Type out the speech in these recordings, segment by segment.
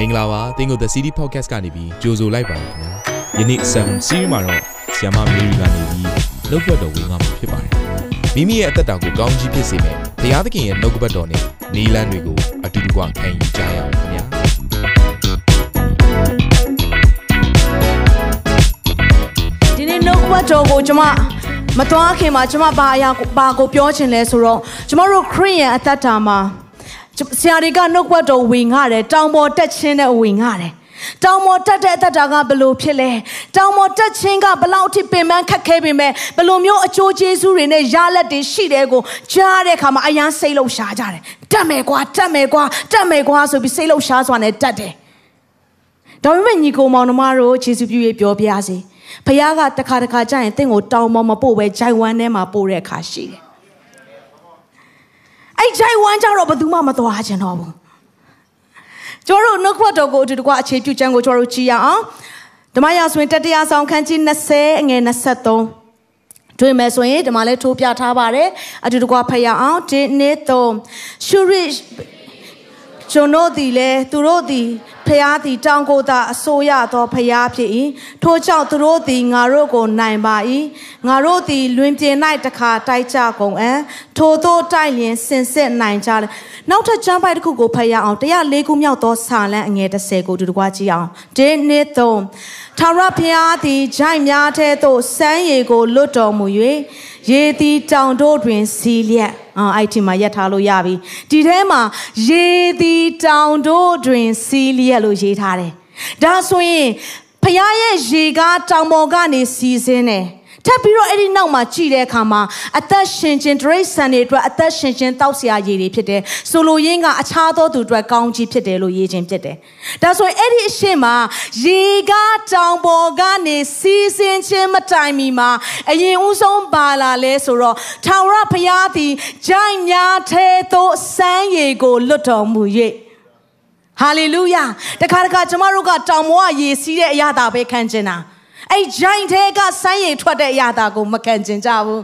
မင်္ဂလာပါသင်ကို The City Podcast ကနေပြီးကြိုဆိုလိုက်ပါခင်ဗျာယနေ့ Seven Series မှာတော့ဆီယမမေရီကနေပြီးနှုတ်ဘတ်တော်ဝင်ငါမှာဖြစ်ပါတယ်မိမိရဲ့အသက်တာကိုကောင်းကြီးဖြစ်စေမယ်ဘုရားသခင်ရဲ့နှုတ်ဘတ်တော်နဲ့နီလန်းတွေကိုအတူတကွခံယူကြရအောင်ခင်ဗျာဒီနေ့နှုတ်ဘတ်တော်ကိုကျွန်မမသွားခင်မှာကျွန်မဘာအရာကိုဘာကိုပြောချင်လဲဆိုတော့ကျွန်တော်တို့ခရိယန်အသက်တာမှာ ဆရာတွေကနှုတ်ဘတ်တော်ဝင်ငါတယ်တောင်ပေါ်တက်ခြင်းနဲ့ဝင်ငါတယ်တောင်ပေါ်တက်တဲ့အသက်တာကဘလို့ဖြစ်လဲတောင်ပေါ်တက်ခြင်းကဘလောက်အထိပင်ပန်းခက်ခဲပေမဲ့ဘလို့မျိုးအကျိုးကျေးဇူးတွေနဲ့ရလက်တွေရှိတယ်ကိုကြားတဲ့အခါမှာအယမ်းစိတ်လှုပ်ရှားကြတယ်တက်မယ်ကွာတက်မယ်ကွာတက်မယ်ကွာဆိုပြီးစိတ်လှုပ်ရှားစွာနဲ့တက်တယ်ဒါပေမဲ့ညီကိုမောင်နှမတို့ယေရှုပြုရေးပြောပြစေဖခင်ကတခါတခါကြာရင်တင့်ကိုတောင်းမမပို့ပဲဂျိုင်ဝမ်ထဲမှာပို့တဲ့အခါရှိတယ် အဲ့ဂျိုင်ဝမ်ကြတော့ဘယ်သူမှမသွားချင်တော့ဘူးကျတို့နှုတ်ခွတ်တော်ကိုအတူတကွအခြေပြုချမ်းကိုကျတို့ကြည့်ရအောင်ဓမ္မရာဆိုရင်တတရားဆောင်ခန်းကြီး20အငယ်23တွေ့မယ်ဆိုရင်ဒီမှာလဲထိုးပြထားပါတယ်အတူတကွဖတ်ရအောင်ဒီနေ့တော့ရှုရစ် ကျွန်တို့သည်လဲသူတို့သည်ဖျားသည်တောင်းကိုသာအစိုးရသောဖျားဖြစ်၏ထို့ကြောင့်သူတို့သည်ငါတို့ကိုနိုင်ပါ၏ငါတို့သည်လွင်ပြင်၌တခါတိုက်ကြကုန်အံထိုတို့တိုက်လျင်စင်စစ်နိုင်ကြတယ်နောက်ထပ်ကျမ်းပိုက်တစ်ခုကိုဖတ်ရအောင်104ခုမြောက်သောစာလံအငယ်30ကိုတူတကွာကြည့်အောင်ဒီနေ့သုံးထာဝရဘုရားသည်ဂျိုင်များထဲသို့စမ်းရည်ကိုလွတ်တော်မူ၍ ရေသည်တောင်တို့တွင်စီးလျက်အာအဲ့ဒီမှာရက်ထားလို့ရပြီဒီထဲမှာရေသည်တောင်တို့တွင်စီးလျက်လို့ရေးထားတယ်ဒါဆိုရင်ဖခင်ရဲ့ရေကားတောင်ပေါ်ကနေစီးစင်းတယ် ထပ်ပြီးတော့အဲ့ဒီနောက်မှာကြည့်တဲ့အခါမှာအသက်ရှင်ခြင်းဒရိတ်ဆန်တွေအတွက်အသက်ရှင်ခြင်းတောက်ဆရာရည်တွေဖြစ်တယ်ဆိုလိုရင်းကအခြားသောသူအတွက်ကောင်းကြီးဖြစ်တယ်လို့ရေးခြင်းဖြစ်တယ်ဒါဆိုရင်အဲ့ဒီအရှင်မှာရေကားတောင်ပေါ်ကနေစီးစင်းခြင်းမတိုင်မီမှာအရင်ဦးဆုံးပါလာလဲဆိုတော့ထာဝရဘုရားသည်ဂျိုင်းများထဲသို့စမ်းရည်ကိုလွတ်တော်မူ၍ဟာလေလုယာတခါတခါကျမတို့ကတောင်ပေါ်ကရေစီးတဲ့အရာတာပဲခံကျင်တာ အဲ့ဂျိုင်းထဲကဆိုင်းရည်ထွက်တဲ့အရာတာကိုမခံကျင်ကြဘူး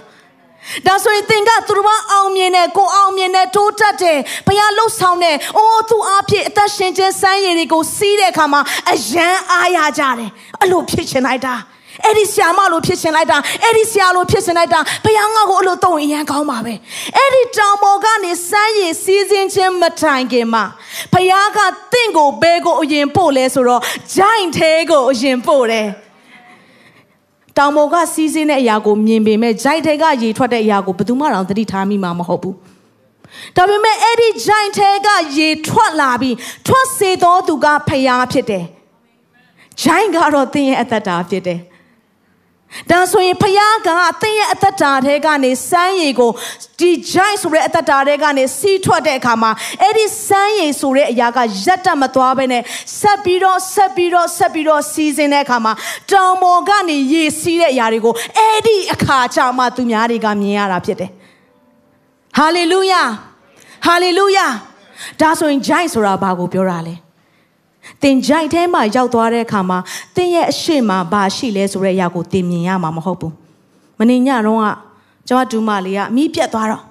ဒါဆိုရင်သင်ကသူတို့အောင်မြင်တယ်ကိုအောင်မြင်တယ်တိုးတက်တယ်ဘုရားလှုပ်ဆောင်တယ်အိုးသူအဖြစ်အသက်ရှင်ခြင်းစမ်းရည်တွေကိုစီးတဲ့အခါမှာအယံအားရကြတယ်အဲ့လိုဖြစ်ချင်လိုက်တာအဲ့ဒီဆရာမလိုဖြစ်ရှင်လိုက်တာအဲ့ဒီဆရာလိုဖြစ်ရှင်လိုက်တာဘုရားငါ့ကိုအဲ့လိုတုံးအရန်ကောင်းပါပဲအဲ့ဒီတောင်ပေါ်ကနေစမ်းရည်စီးစင်းခြင်းမတိုင်ခင်မှာဘုရားကတင့်ကိုဘဲကိုအရင်ပို့လဲဆိုတော့ဂျိုင်းသေးကိုအရင်ပို့တယ် တောင်ပေါ်ကစီးစင်းတဲ့အရာကိုမြင်ပေမဲ့ဂျိုက်ထဲကရေထွက်တဲ့အရာကိုဘယ်သူမှတော့သတိထားမိမှာမဟုတ်ဘူးဒါပေမဲ့အဲ့ဒီဂျိုင်ထဲကရေထွက်လာပြီးထွက်စေသောသူကဖျားဖြစ်တယ်ဂျိုင်ကတော့သင်ရဲ့အသက်တာဖြစ်တယ် ဒါဆိုရင်ဖခင်ကသင်ရဲ့အသက်တာထဲကနေစမ်းရည်ကိုဒီဂျိုင်းဆိုတဲ့အသက်တာထဲကနေစီးထွက်တဲ့အခါမှာအဲ့ဒီစမ်းရည်ဆိုတဲ့အရာကရက်တက်မသွားဘဲနဲ့ဆက်ပြီးတော့ဆက်ပြီးတော့ဆက်ပြီးတော့စီးစင်းတဲ့အခါမှာတောင်ပေါ်ကနေရေစီးတဲ့အရာတွေကိုအဲ့ဒီအခါကျမှသူများတွေကမြင်ရတာဖြစ်တယ်။ဟာလေလုယာဟာလေလုယာဒါဆိုရင်ဂျိုင်းဆိုတာဘာကိုပြောတာလဲ။ သင်ကြိုက်ထဲမှာရောက်သွားတဲ့အခါမှာသင်ရဲ့အရှိမဘာရှိလဲဆိုတဲ့အရာကိုသင်မြင်ရမှာမဟုတ်ဘူးမနေ့ညတော့ကကျွန်မဒူမလေးကမိပြက်သွားတော့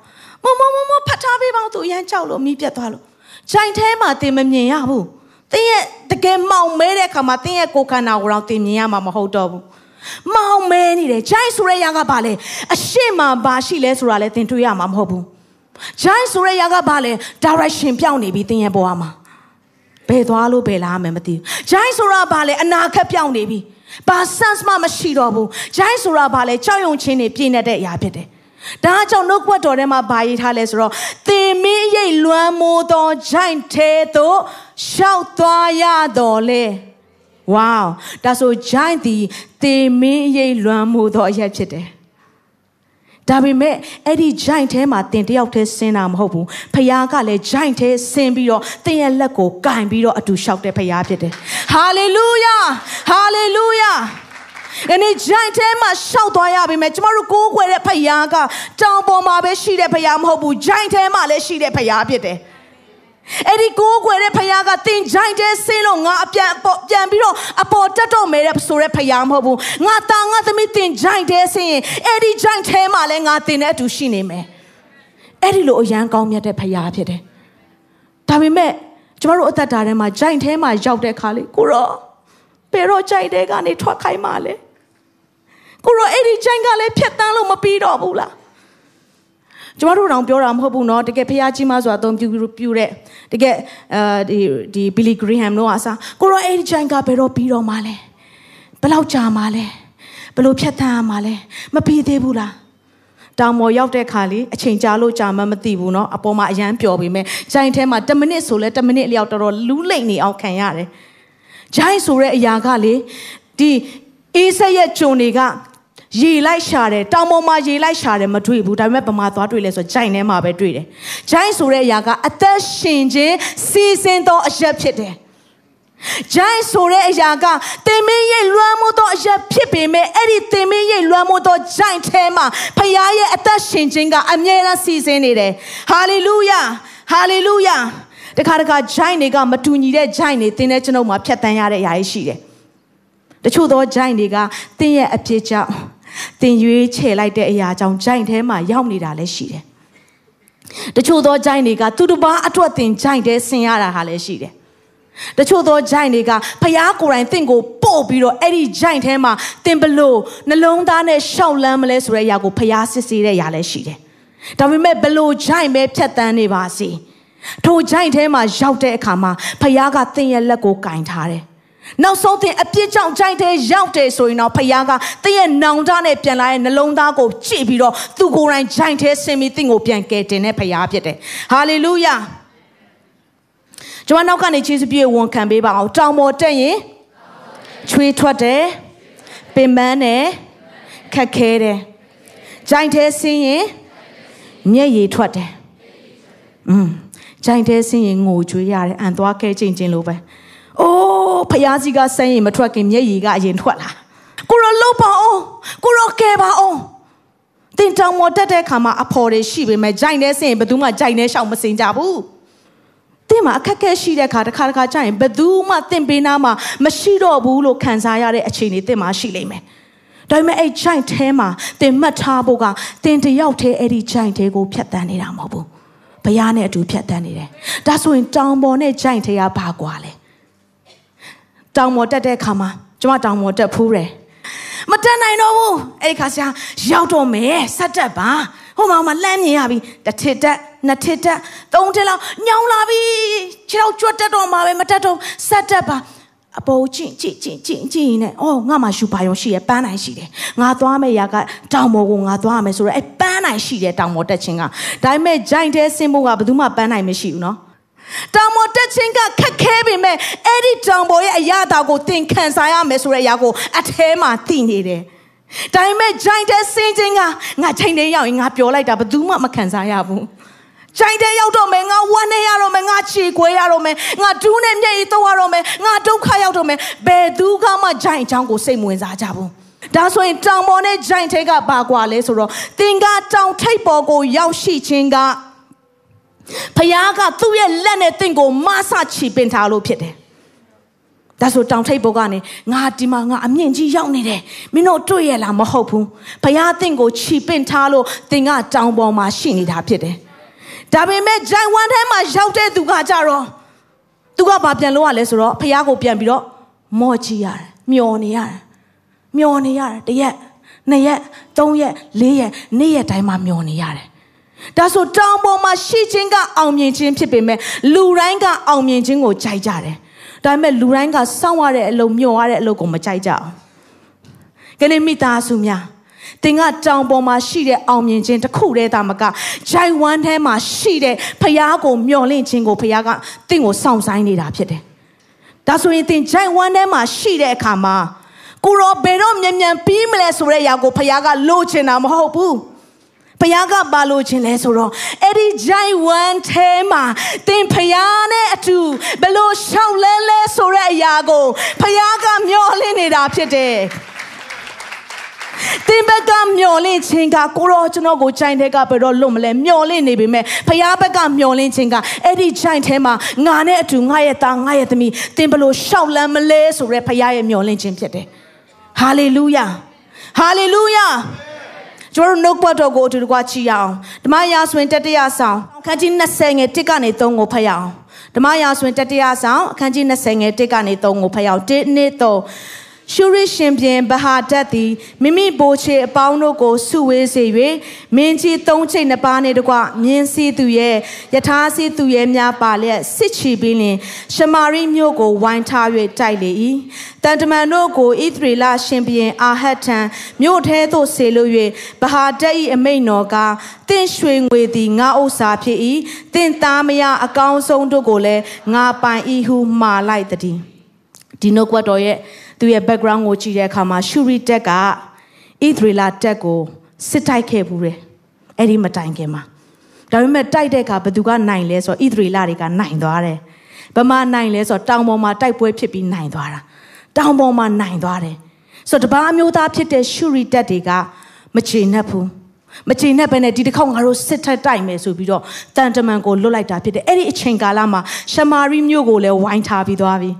မမမမဖတ်ထားပေးပါဦးသူအရန်ကြောက်လို့မိပြက်သွားလို့ကြိုက်ထဲမှာသင်မမြင်ရဘူးသင်ရဲ့တကယ်မောင်မဲတဲ့အခါမှာသင်ရဲ့ကိုယ်ခန္ဓာကိုယ်တော့သင်မြင်ရမှာမဟုတ်တော့ဘူးမောင်မဲနေတယ်ဂျိုင်းဆိုတဲ့ຢာကဘာလဲအရှိမဘာရှိလဲဆိုတာလဲသင်တွေ့ရမှာမဟုတ်ဘူးဂျိုင်းဆိုတဲ့ຢာကဘာလဲ direction ပြောင်းနေပြီသင်ရဲ့ဘဝမှာ ဘယ်သွားလို့ဘယ်လာမယ်မသိဘူး။ဂျိုင်းဆိုတာဘာလဲအနာခက်ပြောင်းနေပြီ။ဘာ sense မှမရှိတော့ဘူး။ဂျိုင်းဆိုတာဘာလဲကြောက်ရွံ့ခြင်းတွေပြည့်နေတဲ့အရာဖြစ်တယ်။ဒါကြောင့်နှုတ်ခွက်တော်ထဲမှာဘာရေးထားလဲဆိုတော့သင်မင်းရိတ်လွမ်းမိုးသောဂျိုင်းသေးသို့ရှောက်သွားရတော်လေ။ဝေါဒါဆိုဂျိုင်းဒီသင်မင်းရိတ်လွမ်းမိုးသောအရာဖြစ်တယ် ဒါပေမဲ့အဲ့ဒီဂျိုင်ထဲမှာတင်တယောက်တည်းဆင်းတာမဟုတ်ဘူးဖခင်ကလည်းဂျိုင်ထဲဆင်းပြီးတော့တင်ရဲ့လက်ကိုကင်ပြီးတော့အတူလျှောက်တဲ့ဖခင်ဖြစ်တယ်ဟာလေလုယာဟာလေလုယာဒီနေ့ဂျိုင်ထဲမှာရှောက်သွားရပြီမဲ့ကျမတို့ကိုးကွယ်တဲ့ဖခင်ကတောင်ပေါ်မှာပဲရှိတဲ့ဖခင်မဟုတ်ဘူးဂျိုင်ထဲမှာလည်းရှိတဲ့ဖခင်ဖြစ်တယ် အဲ့ဒီကိုးကွယ်တဲ့ဖခင်ကတင်ကြိုင်တဲ့ဆင်းလို့ငါအပြန်ပြန်ပြီးတော့အပေါ်တက်တော့မယ်တဲ့ဆိုတဲ့ဖခင်မဟုတ်ဘူးငါတာငါသမီးတင်ကြိုင်တဲ့ဆင်းရင်အဲ့ဒီကြိုင်ထဲမှာလည်းငါတင်တဲ့အတူရှိနေမယ်အဲ့ဒီလိုအရန်ကောင်းမြတ်တဲ့ဖခင်ဖြစ်တယ်ဒါပေမဲ့ကျကျမတို့အသက်တာထဲမှာဂျိုင်ထဲမှာရောက်တဲ့ခါလေးကိုရောဘယ်တော့ဂျိုင်တဲကနေထွက်ခိုင်းမှလဲကိုရောအဲ့ဒီဂျိုင်ကလည်းဖြတ်တန်းလို့မပြီးတော့ဘူးလား ကျမတို့တောင်ပြောတာမဟုတ်ဘူးเนาะတကယ်ဖះကြီးမဆိုတာအသုံးပြုပြုတဲ့တကယ်အဲဒီဒီဘီလီဂရီဟမ်တို့ကအစားကိုရောအဲ့ဒီဂျိုင်ကဘယ်တော့ပြီးတော့မှလဲဘယ်လောက်ကြာမှလဲဘယ်လိုဖြတ်တန်းရမှလဲမပြီးသေးဘူးလားတောင်ပေါ်ရောက်တဲ့ခါလေးအချိန်ကြာလို့ကြာမှမသိဘူးเนาะအပေါ်မှာအရန်ပျော်ပေမဲ့ဂျိုင်ထဲမှာ10မိနစ်ဆိုလဲ10မိနစ်အလျောက်တော်တော်လူးလိမ့်နေအောင်ခံရတယ်ဂျိုင်ဆိုတဲ့အရာကလေဒီအေးဆက်ရဲ့ဂျုံတွေက ရေလိုက်ရှာတယ်တောင်ပေါ်မှာရေလိုက်ရှာတယ်မတွေ့ဘူးဒါပေမဲ့ဗမာသွားတွေ့လဲဆိုဂျိုင်ထဲမှာပဲတွေ့တယ်ဂျိုင်ဆိုတဲ့အရာကအသက်ရှင်ခြင်းစီစဉ်သောအရက်ဖြစ်တယ်ဂျိုင်းဆိုတဲ့အရာကတင်မင်းရဲ့လွှမ်းမိုးသောအရာဖြစ်ပေမဲ့အဲ့ဒီတင်မင်းရဲ့လွှမ်းမိုးသောဂျိုင်းထဲမှာဖခင်ရဲ့အသက်ရှင်ခြင်းကအမြဲတမ်းစီစဉ်နေတယ်ဟာလေလုယာဟာလေလုယာတခါတခါဂျိုင်းတွေကမတူညီတဲ့ဂျိုင်းတွေတင်းတဲ့ကျွန်ုပ်မှာဖြတ်တန်းရတဲ့အရာရှိတယ်တချို့သောဂျိုင်းတွေကတင်းရဲ့အဖြစ်ကြောင့် တင်ရွေးချယ်လိုက်တဲ့အရာကြောင့်ဂျိုင်းထဲမှာရောက်နေတာလည်းရှိတယ်တချို့သောဂျိုင်းတွေကသူတစ်ပါးအတွက်တင်ဂျိုင်းတဲဆင်ရတာဟာလည်းရှိတယ်တချို့သောဂျိုင်တွေကဖျားကိုယ်တိုင်တင့်ကိုပို့ပြီးတော့အဲ့ဒီဂျိုင်ထဲမှာတင်ဘလို့နှလုံးသားနဲ့ရှောက်လန်းမလဲဆိုတဲ့အရာကိုဖျားစစ်ဆေးတဲ့အရာလည်းရှိတယ်။ဒါပေမဲ့ဘလို့ဂျိုင်ပဲဖြတ်တန်းနေပါစေ။ထိုဂျိုင်ထဲမှာရောက်တဲ့အခါမှာဖျားကတင့်ရဲ့လက်ကိုကင်ထားတယ်။ နောက်ဆုံးတင်အပြစ်ကြောင့်ဂျိုင်ထဲရောက်တယ်ဆိုရင်တော့ဖခင်ကတည့်ရဲ့နောင်တနဲ့ပြန်လာတဲ့နှလုံးသားကိုကြည့်ပြီးတော့သူကိုယ်တိုင်ဂျိုင်ထဲဆင်ပြီးတင့်ကိုပြန်ကယ်တင်တဲ့ဖခင်ဖြစ်တယ်။ဟာလေလုယာ။ကျွန်မနောက်ကနေခြေစပြည့်ဝန်ခံပေးပါအောင်တောင်ပေါ်တက်ရင်ချွေးထွက်တယ်ပင်ပန်းတယ်ခက်ခဲတယ်ဂျိုင်ထဲဆင်းရင်မျက်ရည်ထွက်တယ်อืมဂျိုင်ထဲဆင်းရင်ငိုကြွေးရတယ်အန်သွားခဲချင်းချင်းလိုပဲ အိုးဖျားစီကဆင်းရင်မထွက်ခင်မျက်ရည်ကအရင်ထွက်လာကိုရောလှုပ်ပါအောင်ကိုရောကဲပါအောင်တင်တောင်ပေါ်တက်တဲ့ခါမှာအဖော်တွေရှိပေမဲ့ဂျိုင်ထဲဆင်းရင်ဘယ်သူမှဂျိုင်ထဲရှောင်မစင်ကြဘူးသင်မှာအခက်အခဲရှိတဲ့ခါတစ်ခါတစ်ခါကျရင်ဘယ်သူမှသင်ပေးနာမှာမရှိတော့ဘူးလို့ခံစားရတဲ့အခြေအနေသင်မှာရှိလိမ့်မယ်။ဒါပေမဲ့အဲ့ဂျိုင်ထဲမှာသင်မှတ်ထားဖို့ကသင်တယောက်တည်းအဲ့ဒီဂျိုင်ထဲကိုဖြတ်တန်းနေတာမဟုတ်ဘူး။ဘုရားနဲ့အတူဖြတ်တန်းနေတယ်။ဒါဆိုရင်တောင်ပေါ်နဲ့ဂျိုင်ထဲကဘာကွာလဲ။ တောင်ပေါ်တက်တဲ့ခါမှာကျွန်မတောင်ပေါ်တက်ဖူးတယ်။မတက်နိုင်တော့ဘူး။အဲ့ဒီခါဆရာရောက်တော့မယ်ဆက်တက်ပါ။ဟိုမှာမှာလှမ်းမြင်ရပြီ။တစ်ထစ်တက်နှစ်ထစ်တက်သုံးထစ်လောက်ညောင်းလာပြီခြေထောက်ကြွတ်တက်တော့မှာပဲမတက်တော့ဆက်တက်ပါအပေါ်ကြည့်ကြည့်ကြည့်ကြည့်ကြည့်နေအော်ငါမှရှူပါရုံရှိရပန်းနိုင်ရှိတယ်ငါသွားမယ့်ရာကတောင်ပေါ်ကိုငါသွားရမယ်ဆိုတော့အဲပန်းနိုင်ရှိတယ်တောင်ပေါ်တက်ခြင်းကဒါပေမဲ့ဂျိုင်တဲဆင်းဖို့ကဘယ်သူမှပန်းနိုင်မရှိဘူးနော် တောင်ပေါ်တက်ခြင်းကခက်ခဲပေမဲ့အဲ့ဒီတောင်ပေါ်ရဲ့အရာတာကိုသင်ခံစားရမယ်ဆိုတဲ့အရာကိုအထဲမှာသိနေတယ်ဒါပေမဲ့ဂျိုင်တဲဆင်းခြင်းကငါချိန်တဲ့ရောက်ရင်ငါပြောလိုက်တာဘယ်သူမှမခံစားရဘူးကြိုင်တဲ့ရောက်တော့မယ်ငါဝမ်းနေရတော့မယ်ငါခြေခွဲရတော့မယ်ငါဒူးနဲ့မျက်ရည်သုံးရတော့မယ်ငါဒုက္ခရောက်တော့မယ်ဘယ်သူကမှကြိုင်ချောင်းကိုစိတ်ဝင်စားကြဘူးဒါဆိုရင်တောင်ပေါ်နဲ့ဂျိုင်ထဲကဘာကွာလဲဆိုတော့သင်ကတောင်ထိပ်ပေါ်ကိုရောက်ရှိခြင်းက ဖခင်ကသူ့ရဲ့လက်နဲ့သင်ကိုမဆချီပင်ထားလို့ဖြစ်တယ်ဒါဆိုတောင်ထိပ်ပေါ်ကနေငါဒီမှာငါအမြင့်ကြီးရောက်နေတယ်မင်းတို့တွေ့ရလားမဟုတ်ဘူးဘုရားသင်ကိုခြိပင့်ထားလို့သင်ကတောင်ပေါ်မှာရှိနေတာဖြစ်တယ်ဒါပေမဲ့ဂျိုင်ဝမ်ထဲမှာရောက်တဲ့သူကကြတော့သူကဘာပြန်လို့ရလဲဆိုတော့ဖះကိုပြန်ပြီးတော့မော့ကြည့်ရတယ်မျောနေရတယ်မျောနေရတယ်တရက်နှစ်ရက်သုံးရက်လေးရက်နေ့ရက်တိုင်းမှာမျောနေရတယ် ဒါဆိုတောင်ပေါ်မှာရှိခြင်းကအောင်မြင်ခြင်းဖြစ်ပေမဲ့လူတိုင်းကအောင်မြင်ခြင်းကိုကြိုက်ကြတယ်ဒါပေမဲ့လူတိုင်းကစောင့်ရတဲ့အလုပ်မျောရတဲ့အလုပ်ကိုမကြိုက်ကြအောင်။ကနေ့မိသားစုများသင်ကတောင်ပေါ်မှာရှိတဲ့အောင်မြင်ခြင်းတစ်ခုတည်းသာမကဂျိုင်ဝမ်ထဲမှာရှိတဲ့ဖျားကိုမျော်လင့်ခြင်းကိုဖျားကသင်ကိုစောင့်ဆိုင်နေတာဖြစ်တယ်။ဒါဆိုရင်သင်ဂျိုင်ဝမ်ထဲမှာရှိတဲ့အခါမှာကိုရောဘယ်တော့မြန်မြန်ပြီးမလဲဆိုတဲ့အရာကိုဖျားကလိုချင်တာမဟုတ်ဘူး။ ဘုရားကပါလို့ခြင်းလဲဆိုတော့အဲ့ဒီဂျိုင်ဝမ်ထဲမှာသင်ဖျားနဲ့အတူဘလို့ရှောက်လဲလဲဆိုတဲ့အရာကိုဖျားကမျောလင့်နေတာဖြစ်တယ်။သင်ဘက်ကမျော်လင့်ခြင်းကကိုရောကျွန်တော်ကိုကြိုင်တဲ့ကဘယ်တော့လွတ်မလဲမျော်လင့်နေပေမဲ့ဖခင်ဘက်ကမျော်လင့်ခြင်းကအဲ့ဒီကြိုင်ထဲမှာငါနဲ့အတူငါရဲ့သားငါရဲ့သမီးသင်ဘလို့ရှောက်လန်းမလဲဆိုရဲဖခင်ရဲ့မျော်လင့်ခြင်းဖြစ်တယ်ဟာလေလုယာဟာလေလုယာ ကျွန်တော်နှုတ်ပတ်တော်ကိုအတူတကွချီရအောင်ဓမ္မရာဆိုရင်တတိယဆောင်ခန်းကြီး20ငယ်1ကနေ3ကိုဖတ်ရအောင်ဓမ္မရာဆိုရင်တတိယဆောင်အခန်းကြီး20ငယ်1ကနေ3ကိုဖတ်ရအောင်1 2 3 ရှုရရှင်ပြင်ဗဟာတတ်သည်မိမိဘိုးချေအပေါင်းတို့ကိုစုဝေးစေ၍မင်းကြီးသုံးချိတ်နှစ်ပါးနှင့်တကွမြင်းစည်းသူရဲ့ယထာစည်းသူရဲ့များပါလျက်စစ်ချီပြီးလင်ရှမာရိမြို့ကိုဝိုင်းထား၍တိုက်လေ၏တန်တမန်တို့ကိုဣသရေလရှင်ပြင်အာဟတ်ထံမြို့ထဲသို့ဆေလို့၍ဗဟာတတ်၏အမိန်တော်ကတင့်ရွှေငွေသည်ငါဥစ္စာဖြစ်၏တင့်သားမယားအကောင်းဆုံးတို့ကိုလည်းငါပိုင်၏ဟုမှားလိုက်သည် ဒီနှုတ်ကပတ်တော်ရဲ့သူရဲ့ background ကိုကြည့်တဲ့အခါမှာရှူရီတက်ကဣသရေလတက်ကိုစစ်တိုက်ခဲ့ဘူးတယ်အဲ့ဒီမတိုင်ခင်မှာဒါပေမဲ့တိုက်တဲ့အခါဘသူကနိုင်လဲဆိုတော့ဣသရေလတွေကနိုင်သွားတယ်ဗမာနိုင်လဲဆိုတော့တောင်ပေါ်မှာတိုက်ပွဲဖြစ်ပြီးနိုင်သွားတာတောင်ပေါ်မှာနိုင်သွားတယ်ဆိုတော့တပားမျိုးသားဖြစ်တဲ့ရှူရီတက်တွေကမချေနှက်ဘူးမချေနှက်ပဲနဲ့ဒီတစ်ခေါက်ငါတို့စစ်ထက်တိုက်မယ်ဆိုပြီးတော့တန်တမန်ကိုလွတ်လိုက်တာဖြစ်တယ်အဲ့ဒီအချိန်ကာလမှာရှမာရိမြို့ကိုလည်းဝိုင်းထားပြီးသွားပြီ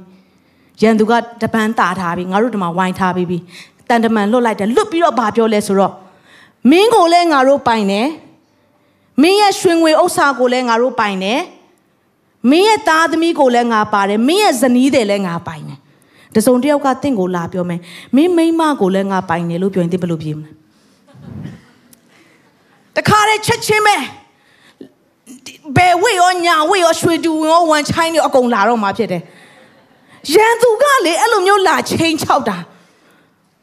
ရန်သူကတပန်းတာထားပြီးငါတို့ဒီမှာဝိုင်းထားပြီးပြီတန်တမန်လွတ်လိုက်တယ်လွတ်ပြီးတော့ဘာပြောလဲဆိုတော့မင်းကိုလည်းငါတို့ပိုင်တယ်မင်းရဲ့ရွှေငွေဥစ္စာကိုလည်းငါတို့ပိုင်တယ်မင်းရဲ့သားသမီးကိုလည်းငါပါတယ်မင်းရဲ့ဇနီးတွေလည်းငါပိုင်တယ်တစုံတစ်ယောက်ကတင့်ကိုလာပြောမယ်မင်းမိန်းမကိုလည်းငါပိုင်တယ်လို့ပြောရင်တင့်ဘယ်လိုပြေမလဲတခါတည်းချက်ချင်းပဲဘယ်ဝေရောညာဝေရောရွှေတူရောဝန်ချိုင်းတွေအကုန်လာတော့မှာဖြစ်တယ် ရန်သူကလေအဲ့လိုမျိုးလာချိန်ချောက်တာ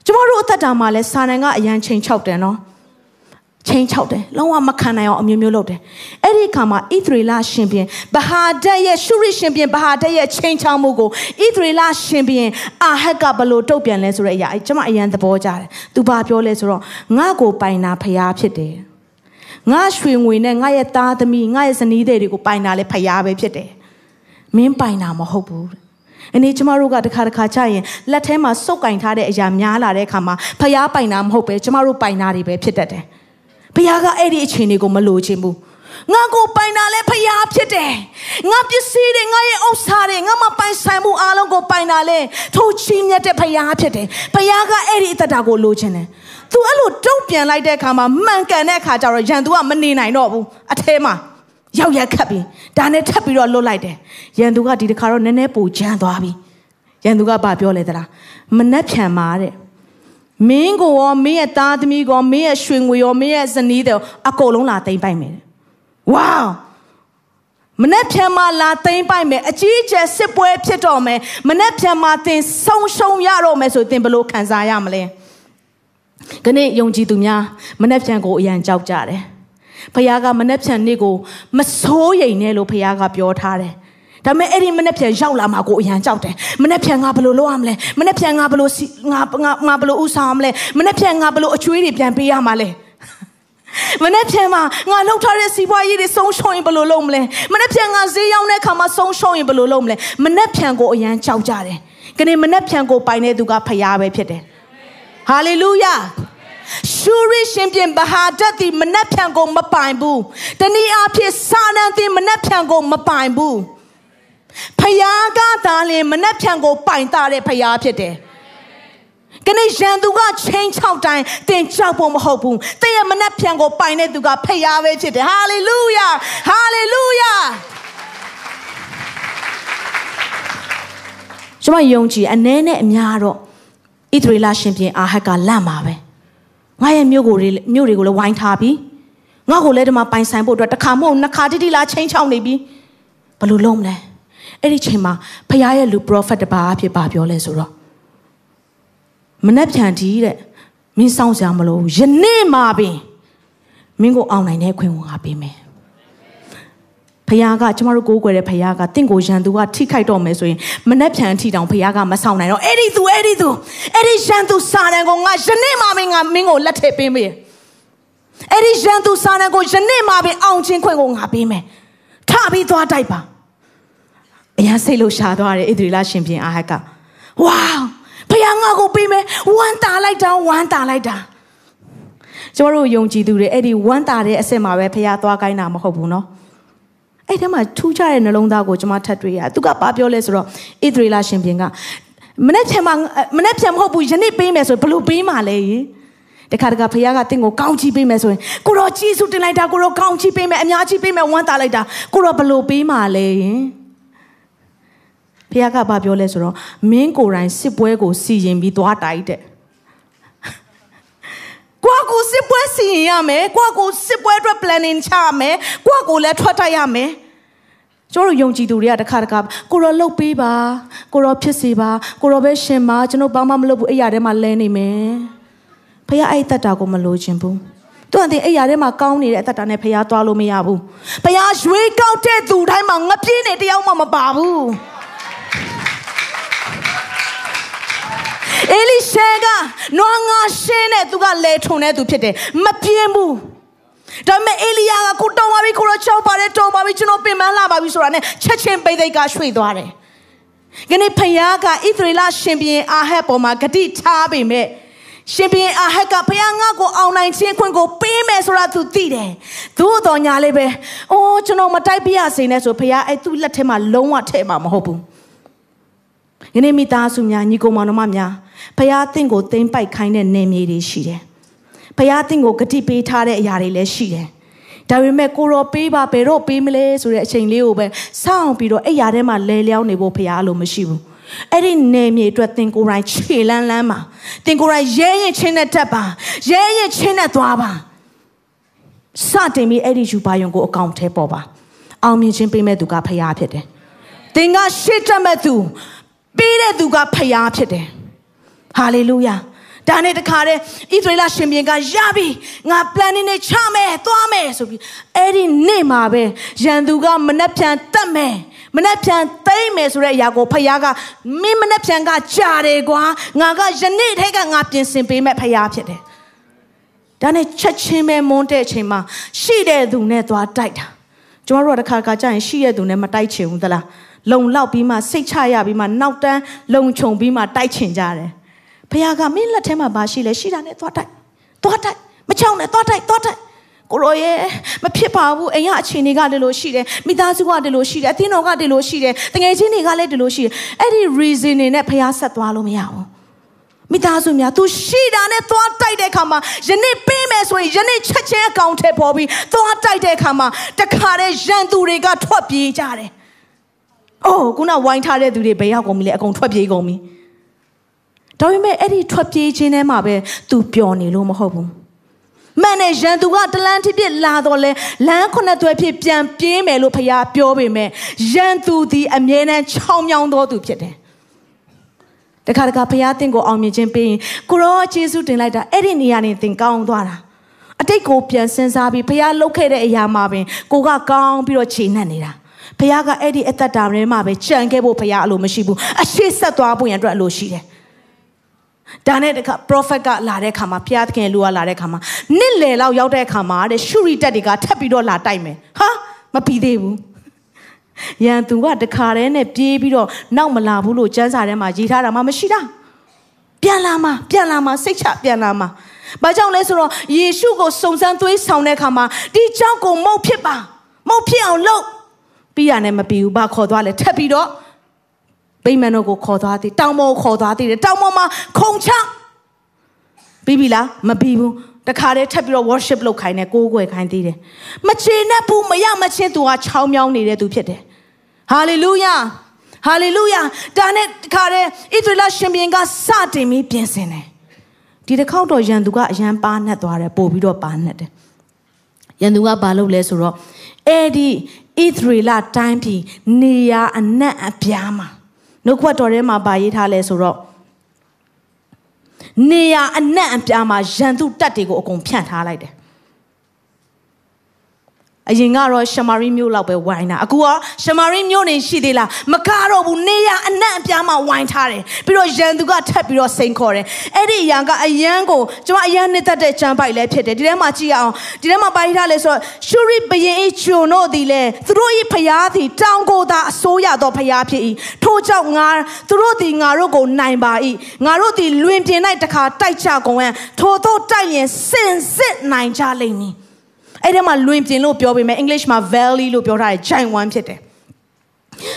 ကျမတို့အသက်တာမှာလဲစာနန်ကအရန်ချိန်ချောက်တယ်နော်ချိန်ချောက်တယ်လုံးဝမခံနိုင်အောင်အမျိုးမျိုးလုပ်တယ်အဲ့ဒီအခါမှာဣသရေလရှင်ပြန်ဘဟာဒတ်ရဲ့ရှုရရှင်ပြန်ဘဟာဒတ်ရဲ့ချိန်ချောက်မှုကိုဣသရေလရှင်ပြန်အာဟက်ကဘလို့တုတ်ပြန်လဲဆိုတဲ့အရာအဲ့ကျမအရန်သဘောကျတယ်သူဘာပြောလဲဆိုတော့ငါ့ကိုပိုင်တာဖျားဖြစ်တယ်ငါရွှေငွေနဲ့ငါရဲ့သားသမီးငါရဲ့ဇနီးတွေကိုပိုင်တာလဲဖျားပဲဖြစ်တယ်မင်းပိုင်တာမဟုတ်ဘူး အနေကျမတို့ကတစ်ခါတစ်ခါချရင်လက်ထဲမှာစုပ်ကင်ထားတဲ့အရာများလာတဲ့အခါမှာဖျားပိုင်တာမဟုတ်ပဲကျမတို့ပိုင်တာတွေပဲဖြစ်တတ်တယ်။ဖျားကအဲ့ဒီအခြေအနေကိုမလိုချင်ဘူး။ငါကိုပိုင်တာလဲဖျားဖြစ်တယ်။ငါပစ္စည်းတွေငါရဲ့ဥစ္စာတွေငါမပိုင်ဆိုင်မှုအားလုံးကိုပိုင်တာလဲထိုးချီးမြတ်တဲ့ဖျားဖြစ်တယ်။ဖျားကအဲ့ဒီအသက်တာကိုလိုချင်တယ်။ तू အဲ့လိုတုံ့ပြန်လိုက်တဲ့အခါမှာမှန်ကန်တဲ့အခါကျတော့ရန်သူကမနေနိုင်တော့ဘူးအထဲမှာ။ ရောက်ရက်ခတ်ပြီးဒါနဲ့ထပ်ပြီးတော့လွတ်လိုက်တယ်ရန်သူကဒီတခါတော့နည်းနည်းပိုကြမ်းသွားပြီရန်သူကဘာပြောလဲသလားမနှက်ဖြန်မာတဲ့မင်းကိုရောမင်းရဲ့သားသမီးကောမင်းရဲ့ရွှေငွေရောမင်းရဲ့ဇနီးတဲ့အကုန်လုံးလာသိမ့်ပိုက်မယ်ဝေါမနှက်ဖြန်မာလာသိမ့်ပိုက်မယ်အကြီးအကျယ်စစ်ပွဲဖြစ်တော့မယ်မနှက်ဖြန်မာသင်ဆုံးရှုံးရတော့မယ်ဆိုသင်ဘလို့ခံစားရမလဲခနေ့ယုံကြည်သူများမနှက်ဖြန်ကိုအရန်ကြောက်ကြတယ် ဖခင်ကမနှက်ဖြန်နေ့ကိုမစိုးရိမ်နဲ့လို့ဖခင်ကပြောထားတယ်ဒါပေမဲ့အဲ့ဒီမနှက်ဖြန်ရောက်လာမှာကိုအရန်ကြောက်တယ်မနှက်ဖြန်ငါဘယ်လိုလုပ်ရမလဲမနှက်ဖြန်ငါဘယ်လိုငါငါငါဘယ်လိုဥဆောင်ရမလဲမနှက်ဖြန်ငါဘယ်လိုအချွေးတွေပြန်ပေးရမှာလဲမနေ့ပြန်မှာငါလှုပ်ထားတဲ့စီးပွားရေးတွေဆုံးရှုံးရင်ဘယ်လိုလုပ်မလဲမနေ့ပြန်ငါဈေးရောက်တဲ့အခါမှာဆုံးရှုံးရင်ဘယ်လိုလုပ်မလဲမနေ့ပြန်ကိုအရန်ကြောက်ကြတယ်။ခဏမနေ့ပြန်ကိုပိုင်တဲ့သူကဖရားပဲဖြစ်တယ်။ဟာလေလုယာ။ ရှူရီရှင်ပြင်ဘဟာဒတ်သည်မနှက်ဖြန်ကိုမပိုင်ဘူးတနည်းအားဖြင့်စာနန်သည်မနှက်ဖြန်ကိုမပိုင်ဘူးဖယားကသာလင်မနှက်ဖြန်ကိုပိုင်တာတဲ့ဖယားဖြစ်တယ်ကနေ့ရန်သူကချင်းချောက်တိုင်းတင်ကြောက်ဖို့မဟုတ်ဘူးတည့်ရမနှက်ဖြန်ကိုပိုင်တဲ့သူကဖယားပဲဖြစ်တယ်ဟာလေလုယာဟာလေလုယာကျွန်မယုံကြည်အနည်းနဲ့အများတော့ဣသရေလရှင်ပြင်အာဟတ်ကလန့်ပါပဲ။ ငါရဲ့မြို့ကိုမြို့တွေကိုလည်းဝိုင်းထားပြီးငါ့ကိုလည်းဒီမှာပိုင်ဆိုင်ဖို့အတွက်တစ်ခါမဟုတ်နှစ်ခါတိတိလာချင်းချောင်းနေပြီးဘယ်လိုလုပ်မလဲအဲ့ဒီချိန်မှာဖခင်ရဲ့လူ prophet တပါးအဖြစ်ပါပြောလဲဆိုတော့မနှက်ဖြန်ကြီးတဲ့မင်းစောင့်စရာမလိုယနေ့မှာပင်မင်းကိုအောင်နိုင်တဲ့ခွင့်ကိုငါပေးမယ် ဖခင်ကကျမတို့ကိုးကွယ်တဲ့ဖခင်ကတင့်ကိုရန်သူကထိခိုက်တော့မယ်ဆိုရင်မနှက်ဖြန်ထိတောင်ဖခင်ကမဆောင်နိုင်တော့အဲ့ဒီသူအဲ့ဒီသူအဲ့ဒီရန်သူစာတန်ကိုငါယနေ့မှမင်းငါမင်းကိုလက်ထည့်ပေးမယ်အဲ့ဒီရန်သူစာတန်ကိုယနေ့မှပင်အောင်ချင်းခွင့်ကိုငါပေးမယ်ထပြီးသွားတိုက်ပါအရင်စိတ်လို့ရှာသွားတယ်ဣသရေလရှင်ပြင်အာဟက်ကဝေါဖခင်ငါကိုပေးမယ်ဝမ်းတာလိုက်တာဝမ်းတာလိုက်တာကျမတို့ယုံကြည်သူတွေအဲ့ဒီဝမ်းတာတဲ့အစ်စ်မှာပဲဖခင်သွားကိုင်းတာမဟုတ်ဘူးเนาะ အဲ့ထဲမှာထူးခြားတဲ့နှလုံးသားကိုကျွန်မထပ်တွေ့ရသူကဘာပြောလဲဆိုတော့ဣသရေလရှင်ပြင်ကမနေ့ဖြန်မှာမနေ့ဖြန်မဟုတ်ဘူးယနေ့ပေးမယ်ဆိုဘလို့ပေးမှာလဲတခါတခါဖခင်ကတင့်ကိုကောင်းချီးပေးမယ်ဆိုရင်ကိုရောကြီးစုတင်လိုက်တာကိုရောကောင်းချီးပေးမယ်အများကြီးပေးမယ်ဝမ်းသာလိုက်တာကိုရောဘလို့ပေးမှာလဲယင်ဖခင်ကဘာပြောလဲဆိုတော့မင်းကိုယ်တိုင်စစ်ပွဲကိုစီရင်ပြီးသွားတိုက်တဲ့ကိုကိုစစ်ပွဲစီရင်ရမယ်ကိုကိုစစ်ပွဲအတွက် planning ချရမယ်ကိုကိုလည်းထွက်တိုက်ရမယ် ကျွန်တော်ယုံကြည်သူတွေကတခါတခါကိုရောလှုပ်ပေးပါကိုရောဖြစ်စေပါကိုရောပဲရှင်ပါကျွန်တော်ဘာမှမလုပ်ဘူးအဲ့ရထဲမှာလဲနေမယ်ဖခင်အဲ့တတ်တာကိုမလိုချင်ဘူးသူအတင်အဲ့ရထဲမှာကောင်းနေတဲ့အသက်တာနဲ့ဖခင်သွားလို့မရဘူးဖခင်ရွေးကောက်တဲ့သူတိုင်းမှာငပြေးနေတယောက်မှမပါဘူးအေလိရှေကနွားငါရှင်းတဲ့သူကလေထုံတဲ့သူဖြစ်တယ်မပြင်းဘူး ဒါပေမဲ့အေလိယာကကိုတောင်းပါပြီကိုတော့ချောက်ပါတယ်တောင်းပါပြီကျွန်တော်ပင်ပန်းလာပါပြီဆိုတာနဲ့ချက်ချင်းပိသိက်ကရွှေ့သွားတယ်။ခနေ့ဖယားကဣသရေလရှင်ဘုရင်အာဟက်ပေါ်မှာဂတိထားပေမဲ့ရှင်ဘုရင်အာဟက်ကဖယားငါ့ကိုအောင်နိုင်ခြင်းခွင့်ကိုပေးမယ်ဆိုတာသူသိတယ်။သို့တော်ညာလေးပဲ။အိုးကျွန်တော်မတိုက်ပြရစေနဲ့ဆိုဖယားအဲ့သူ့လက်ထဲမှာလုံးဝထဲမှာမဟုတ်ဘူး။ယနေ့မိသားစုများညီကိုမောင်နှမများဖယားတင့်ကိုသိမ့်ပိုက်ခိုင်းတဲ့နေမြေတွေရှိတယ်။ ဖယားသင်ကိုဂတိပေးထားတဲ့အရာတွေလည်းရှိတယ်ဒါပေမဲ့ကိုရောပေးပါဘယ်တော့ပေးမလဲဆိုတဲ့အချိန်လေးကိုပဲစောင့်ပြီးတော့အဲ့ရထဲမှာလဲလျောင်းနေဖို့ဖယားလို့မရှိဘူးအဲ့ဒီနေမြေအတွက်သင်ကိုယ်တိုင်ခြေလန်းလန်းပါသင်ကိုယ်တိုင်ရဲရင်ချင်းနဲ့တက်ပါရဲရင်ချင်းနဲ့သွားပါစတင်ပြီးအဲ့ဒီယူပါယုံကိုအကောင့်ထဲပေါ်ပါအောင်မြင်ခြင်းပေးမဲ့သူကဖယားဖြစ်တယ်သင်ကရှေ့တက်မဲ့သူပေးတဲ့သူကဖယားဖြစ်တယ်ဟာလေလုယာ ဒါနဲ့တခါတည်းဣသရေလရှင်ဘုရင်ကရပြီငါ planning နဲ့ချမယ်သွားမယ်ဆိုပြီးအဲ့ဒီနေ့မှာပဲရန်သူကမနှက်ဖြန်တတ်မယ်မနှက်ဖြန်သိမ့်မယ်ဆိုတဲ့အရာကိုဖခင်ကမင်းမနှက်ဖြန်ကကြာတယ်ကွာငါကယနေ့ထဲကငါပြင်ဆင်ပေးမဲ့ဖခင်ဖြစ်တယ်ဒါနဲ့ချက်ချင်းပဲမွန်းတဲ့အချိန်မှာရှိတဲ့သူနဲ့သွားတိုက်တာကျွန်တော်တို့ကတခါတခါကြာရင်ရှိတဲ့သူနဲ့မတိုက်ချင်ဘူးသလားလုံလောက်ပြီးမှစိတ်ချရပြီးမှနောက်တန်းလုံခြုံပြီးမှတိုက်ချင်ကြတယ် ဖခင်ကမင်းလက်ထဲမှာဘာရှိလဲရှိတာနဲ့သွားတိုက်သွားတိုက်မချောင်းနဲ့သွားတိုက်သွားတိုက်ကိုရောရဲ့မဖြစ်ပါဘူးအိမ်ကအခြေအနေကတည်းလို့ရှိတယ်မိသားစုကတည်းလို့ရှိတယ်အသင်းတော်ကတည်းလို့ရှိတယ်တငယ်ချင်းတွေကလည်းတည်းလို့ရှိတယ်အဲ့ဒီ reason တွေနဲ့ဖခင်ဆက်သွားလို့မရဘူးမိသားစုများ तू ရှိတာနဲ့သွားတိုက်တဲ့အခါမှာယနေ့ပေးမယ်ဆိုရင်ယနေ့ချက်ချင်းအကောင့်ထဲပေါ်ပြီးသွားတိုက်တဲ့အခါမှာတခါတည်းရန်သူတွေကထွက်ပြေးကြတယ်။အိုးခုနဝိုင်းထားတဲ့သူတွေဘယ်ရောက်ကုန်ပြီလဲအကုန်ထွက်ပြေးကုန်ပြီ။ ဒါပေမဲ့အဲ့ဒီထွက်ပြေးခြင်းထဲမှာပဲ तू ပျော်နေလို့မဟုတ်ဘူးမှန်တယ်ရန်သူကတလန်းတစ်ပြစ်လာတော့လဲလမ်းခုနှစ်သွဲဖြစ်ပြန်ပြေးမယ်လို့ဖခင်ပြောပေမဲ့ရန်သူသည်အမြဲတမ်းချောင်းမြောင်းတော်သူဖြစ်တယ်တခါတခါဖခင်တင့်ကိုအောင်မြင်ခြင်းပေးရင်ကိုရောယေရှုတင်လိုက်တာအဲ့ဒီနေရာနေတင်ကောင်းသွားတာအတိတ်ကိုပြန်စဉ်းစားပြီးဖခင်လှုပ်ခဲ့တဲ့အရာမှာပင်ကိုကကောင်းပြီးတော့ခြေနှံ့နေတာဖခင်ကအဲ့ဒီအသက်တာထဲမှာပဲကြံခဲ့ဖို့ဖခင်အလိုမရှိဘူးအရှိဆက်သွားဖို့ရန်အတွက်အလိုရှိတယ် ဒါနဲ့တခါ prophet ကလာတဲ့ခါမှာဘုရားသခင်လူကလာတဲ့ခါမှာနှစ်လယ်လောက်ရောက်တဲ့ခါမှာတဲ့ရှုရီတက်တွေကထပ်ပြီးတော့လာတိုက်မယ်ဟာမပြီးသေးဘူးရန်သူကတခါတည်းနဲ့ပြေးပြီးတော့နောက်မလာဘူးလို့စံစာထဲမှာရေးထားတာမှမရှိတာပြန်လာမှာပြန်လာမှာစိတ်ချပြန်လာမှာဘာကြောင့်လဲဆိုတော့ယေရှုကိုစုံစမ်းသွေးဆောင်တဲ့ခါမှာဒီကြောင့်ကိုမုတ်ဖြစ်ပါမုတ်ဖြစ်အောင်လုပ်ပြီးရနဲ့မပြီးဘူးဘာခေါ်သွားလဲထပ်ပြီးတော့ ဗိမာန်တော်ကိုခေါ်သွားသည်တောင်ပေါ်ကိုခေါ်သွားသည်တောင်ပေါ်မှာခုံချပြီးပြီလားမပြီးဘူးတခါတည်းထပ်ပြီးတော့ worship လုပ်ခိုင်းတယ်ကိုးကွယ်ခိုင်းသေးတယ်မချေနဲ့ဘူးမရမချင်းသူကချောင်းမြောင်းနေတဲ့သူဖြစ်တယ်ဟာလေလုယာဟာလေလုယာဒါနဲ့တခါတည်းဣသရေလရှင်ဘုရင်ကစတင်ပြီးပြင်ဆင်တယ်ဒီတစ်ခေါက်တော့ယန်သူကအရန်ပါနှက်သွားတယ်ပို့ပြီးတော့ပါနှက်တယ်ယန်သူကဘာလုပ်လဲဆိုတော့အဲ့ဒီဣသရေလတိုင်းပြည်နေရာအနက်အပြားမှာ နှုတ်ခွက်တော်ထဲမှာဗာရေးထားလဲဆိုတော့နေရအနက်အပြားမှာရန်သူတက်တွေကိုအကုန်ဖြန့်ထားလိုက်တယ် အရင်ကတော့ရှမာရိမြို့လောက်ပဲဝိုင်းတာအခုကရှမာရိမြို့နေရှိသေးလားမကတော့ဘူးနေရအနက်အပြားမှာဝိုင်းထားတယ်ပြီးတော့ရန်သူကထပ်ပြီးတော့စိန်ခေါ်တယ်အဲ့ဒီအရန်ကအရန်ကိုကျွန်မအရန်နှစ်သက်တဲ့ကြမ်းပိုက်လည်းဖြစ်တယ်ဒီထဲမှာကြည့်အောင်ဒီထဲမှာပါထားလဲဆိုတော့ရှုရိဘယင်အဂျွန်တို့ဒီလေသူတို့၏ဖျားသည်တောင်ကိုသာအစိုးရသောဖျားဖြစ်၏ထို့ကြောင့်ငါသူတို့သည်ငါတို့ကိုနိုင်ပါ၏ငါတို့သည်လွင်ပြင်၌တခါတိုက်ကြကုန်ဟန်ထို့သောတိုက်ရင်စင်စစ်နိုင်ကြလိမ့်မည် အဲ့ဒီမှာလွင်ပြင်လို့ပြောပေမဲ့ English မှာ valley လို့ပြောထားတယ် giant one ဖြစ်တယ်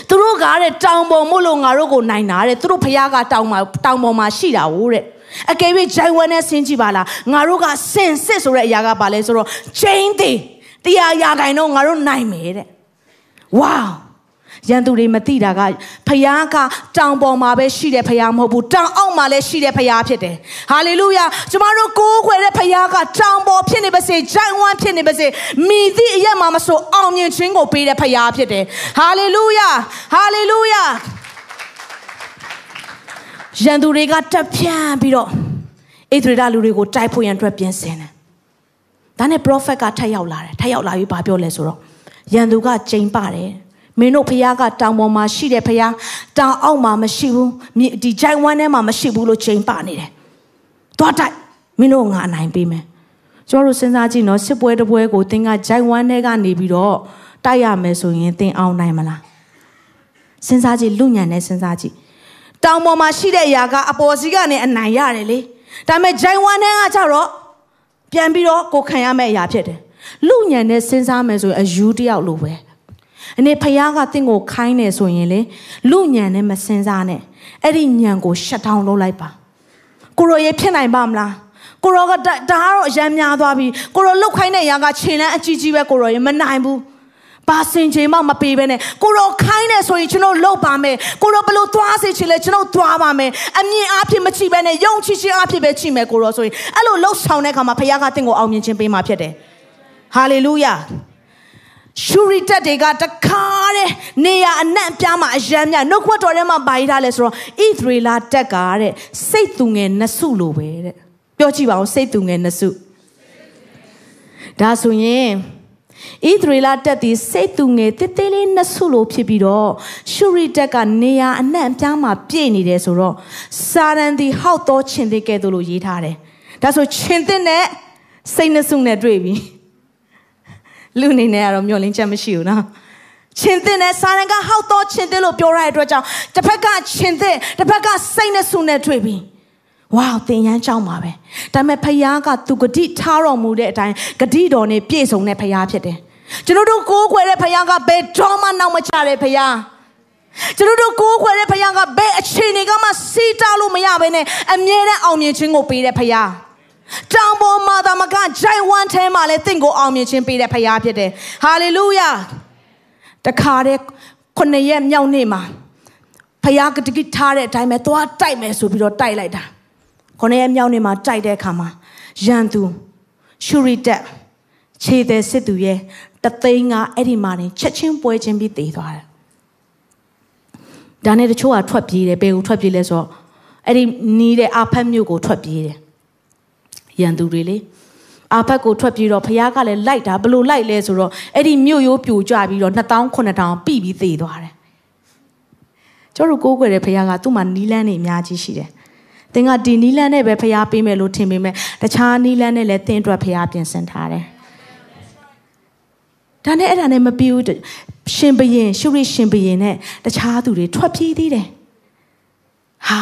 သူတို့ကတဲ့တောင်ပေါ်မို့လို့ငါတို့ကိုနိုင်တာတဲ့သူတို့ဖះကတောင်မှာတောင်ပေါ်မှာရှိတာဟုတ်တဲ့အကယ်၍ဂျိုင်ဝမ်နဲ့ဆင်းကြည့်ပါလားငါတို့ကစင်စစ်ဆိုတဲ့အရာကပါလဲဆိုတော့ချိန်သေးတရားရာခိုင်တော့ငါတို့နိုင်မယ်တဲ့ဝေါ ရန်သူတွေမသိတာကဖယားကတောင်ပေါ်မှာပဲရှိတဲ့ဖယားမဟုတ်ဘူးတောင်အောက်မှာလည်းရှိတဲ့ဖယားဖြစ်တယ်ဟာလေလုယာကျမတို့ကိုးခွေတဲ့ဖယားကတောင်ပေါ်ဖြစ်နေပါစေဂျိုင်းဝမ်ဖြစ်နေပါစေမိသည့်အရက်မှာမဆိုအောင်မြင်ခြင်းကိုပေးတဲ့ဖယားဖြစ်တယ်ဟာလေလုယာဟာလေလုယာရန်သူတွေကတက်ပြန့်ပြီးတော့ဣသရေလလူတွေကိုတိုက်ဖို့ရန်အတွက်ပြင်ဆင်တယ်ဒါနဲ့ prophet ကထပ်ရောက်လာတယ်ထပ်ရောက်လာပြီးဘာပြောလဲဆိုတော့ရန်သူကကျိန်ပါတယ် မင်းတို့ဖះကတောင်ပေါ်မှာရှိတဲ့ဖះတောင်အောက်မှာမရှိဘူးဒီဂျိုင်ဝမ်ထဲမှာမရှိဘူးလို့ချိန်ပနေတယ်။သွားတိုက်မင်းတို့ငါအနိုင်ပေးမယ်။ကျွန်တော်တို့စဉ်းစားကြည့်နော်စစ်ပွဲတစ်ပွဲကိုသင်ကဂျိုင်ဝမ်ထဲကနေပြီးတော့တိုက်ရမယ်ဆိုရင်သင်အောင်နိုင်မလား။စဉ်းစားကြည့်လူညံနဲ့စဉ်းစားကြည့်။တောင်ပေါ်မှာရှိတဲ့အရာကအပေါ်စီကနေအနိုင်ရတယ်လေ။ဒါပေမဲ့ဂျိုင်ဝမ်ထဲကကြတော့ပြန်ပြီးတော့ကိုခံရမယ့်အရာဖြစ်တယ်။လူညံနဲ့စဉ်းစားမယ်ဆိုရင်အယူတယောက်လိုပဲ။ အနေဖယားကတင့်ကိုခိုင်းနေဆိုရင်လေလူညံနဲ့မစင်စားနဲ့အဲ့ဒီညံကိုရှက်ထောင်လုပ်လိုက်ပါကိုရောရေဖြစ်နိုင်ပါမလားကိုရောကဒါကတော့အရန်များသွားပြီကိုရောလုတ်ခိုင်းတဲ့အရာကခြေလန်းအကြီးကြီးပဲကိုရောရေမနိုင်ဘူးဘာစင်ချိန်မှမပေးဘဲနဲ့ကိုရောခိုင်းနေဆိုရင်ကျွန်တော်လှုပ်ပါမယ်ကိုရောဘလို့သွားစေချင်လဲကျွန်တော်သွားပါမယ်အမြင်အားဖြင့်မချိဘဲနဲ့ယုံချစ်ခြင်းအားဖြင့်ပဲချိမယ်ကိုရောဆိုရင်အဲ့လိုလှုပ်ဆောင်တဲ့အခါမှာဖခင်ကတင့်ကိုအောင်မြင်ခြင်းပေးမှာဖြစ်တယ်ဟာလေလုယာ ရှူရီတက်တွေကတခါတဲ့နေရအနှံ့ပြားမှာအယမ်းများနှုတ်ခွက်တော်ထဲမှာပါရထားလဲဆိုတော့ဣသရေလတက်ကတဲ့စိတ်သူငယ်နှစုလိုပဲတဲ့ပြောကြည့်ပါဦးစိတ်သူငယ်နှစုဒါဆိုရင်ဣသရေလတက်ဒီစိတ်သူငယ်တိတိလေးနှစုလိုဖြစ်ပြီးတော့ရှူရီတက်ကနေရအနှံ့ပြားမှာပြည့်နေတယ်ဆိုတော့စာရန်ဒီဟောက်တော်ချင်းတဲ့ကဲ့သို့လို့ရေးထားတယ်ဒါဆိုချင်းတဲ့နဲ့စိတ်နှစုနဲ့တွေ့ပြီ လူအနေနဲ့ကတော့မျောလင်းချက်မရှိဘူးနော်ရှင်သင်နဲ့စာရန်ကဟောက်တော့ရှင်သင်လို့ပြောရတဲ့အတွက်ကြောင့်တစ်ဖက်ကရှင်သင်တစ်ဖက်ကစိတ်နဲ့ဆုနဲ့တွေ့ပြီဝါသင်ရမ်းကြောင်းပါပဲဒါပေမဲ့ဖယားကသူဂတိထားတော်မူတဲ့အတိုင်းဂတိတော်နဲ့ပြည့်စုံတဲ့ဖယားဖြစ်တယ်ကျွန်တော်တို့ကိုးခွေတဲ့ဖယားကဘယ်တော့မှနောက်မချတဲ့ဖယားကျွန်တော်တို့ကိုးခွေတဲ့ဖယားကဘယ်အခြေအနေကမှစီးတားလို့မရဘဲနဲ့အမြဲတမ်းအောင်မြင်ခြင်းကိုပေးတဲ့ဖယား တောင်ပေါ်မှာသမကဂျိုင်ဝမ်ထဲမှာလည်းတင့်ကိုအောင်မြင်ခြင်းပေးတဲ့ဖရားဖြစ်တယ်ဟာလေလုယာတခါတည်းခုနှစ်ရက်မြောက်နေ့မှာဖရားကတကိထားတဲ့အတိုင်းပဲသွားတိုက်မယ်ဆိုပြီးတော့တိုက်လိုက်တာခုနှစ်ရက်မြောက်နေ့မှာတိုက်တဲ့အခါမှာရန်သူရှူရီတက်ခြေသည်စစ်သူရဲ့တသိန်းကအဲ့ဒီမှာနေချက်ချင်းပွဲချင်းပြီးတည်သွားတယ်ဒါနဲ့တချို့ကထွက်ပြေးတယ်ဘယ်ကိုထွက်ပြေးလဲဆိုတော့အဲ့ဒီနီးတဲ့အာဖတ်မြို့ကိုထွက်ပြေးတယ် ရန်သူတွေလေအာဖက်ကိုထွက်ပြီးတော့ဖះကလည်းလိုက်တာဘလို့လိုက်လဲဆိုတော့အဲ့ဒီမြို့ရိုးပြိုကျပြီးတော့2900ပြီပြီးသေသွားတယ်ကျတို့ကိုးကွယ်တဲ့ဖះကသူ့မှာနီးလန်းနေအများကြီးရှိတယ်သင်ကဒီနီးလန်းနဲ့ပဲဖះပေးမယ်လို့ထင်ပေမဲ့တခြားနီးလန်းနဲ့လည်းသင်အတွက်ဖះပြင်ဆင်ထားတယ်ဒါနဲ့အဲ့ဒါနဲ့မပြီးဘူးရှင်ဘရင်ရှုရိရှင်ဘရင်နဲ့တခြားသူတွေထွက်ပြေးသေးတယ်ဟာ